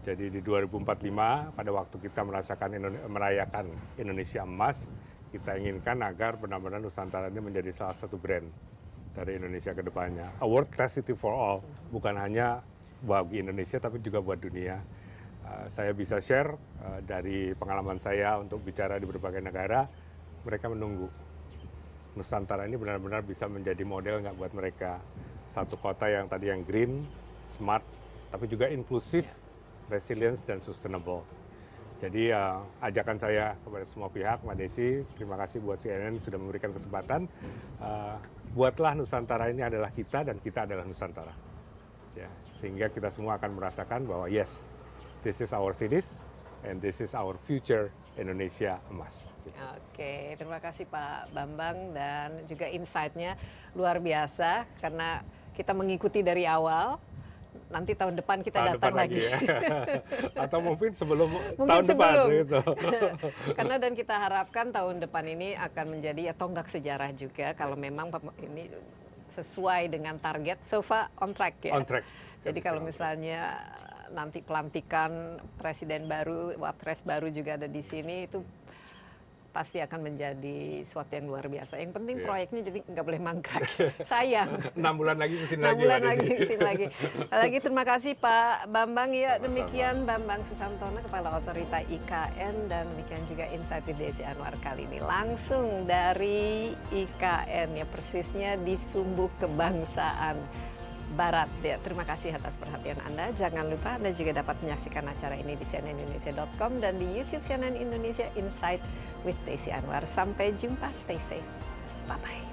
Speaker 5: Jadi di 2045 pada waktu kita merasakan merayakan Indonesia emas, kita inginkan agar benar-benar Nusantara ini menjadi salah satu brand dari Indonesia ke depannya. A world class city for all, bukan hanya bagi Indonesia tapi juga buat dunia. Uh, saya bisa share uh, dari pengalaman saya untuk bicara di berbagai negara, mereka menunggu. Nusantara ini benar-benar bisa menjadi model nggak buat mereka. Satu kota yang tadi yang green, smart, tapi juga inklusif, resilience, dan sustainable. Jadi uh, ajakan saya kepada semua pihak, Mbak Desi, terima kasih buat CNN sudah memberikan kesempatan. Uh, buatlah Nusantara ini adalah kita dan kita adalah Nusantara. Ya, sehingga kita semua akan merasakan bahwa yes, this is our cities and this is our future Indonesia emas.
Speaker 4: Oke, terima kasih Pak Bambang dan juga insight-nya luar biasa karena kita mengikuti dari awal. Nanti tahun depan kita
Speaker 5: Tahun
Speaker 4: datang
Speaker 5: depan
Speaker 4: lagi.
Speaker 5: ya. Atau mungkin sebelum
Speaker 4: Mungkin
Speaker 5: tahun depan
Speaker 4: sebelum.
Speaker 5: gitu.
Speaker 4: Karena dan kita harapkan tahun depan ini akan menjadi ya tonggak sejarah juga kalau memang pem- ini sesuai dengan target. So far on track ya.
Speaker 5: On track.
Speaker 4: Jadi kalau misalnya nanti pelantikan presiden baru, wapres baru juga ada di sini itu pasti akan menjadi suatu yang luar biasa. Yang penting
Speaker 5: Iya.
Speaker 4: proyeknya jadi nggak boleh mangkrak. Sayang.
Speaker 5: Enam bulan lagi mesin
Speaker 4: Enam
Speaker 5: lagi
Speaker 4: bulan lagi, mesin lagi. Lagi terima kasih Pak Bambang ya. Demikian Bambang Susantono Kepala Otorita IKN dan demikian juga Insight with Desi Anwar kali ini langsung dari IKN ya persisnya di Sumbu Kebangsaan Barat. Ya, terima kasih atas perhatian Anda. Jangan lupa Anda juga dapat menyaksikan acara ini di cnnindonesia.com dan di YouTube CNN Indonesia Insight with Desi Anwar. Sampai jumpa, stay safe. Bye bye.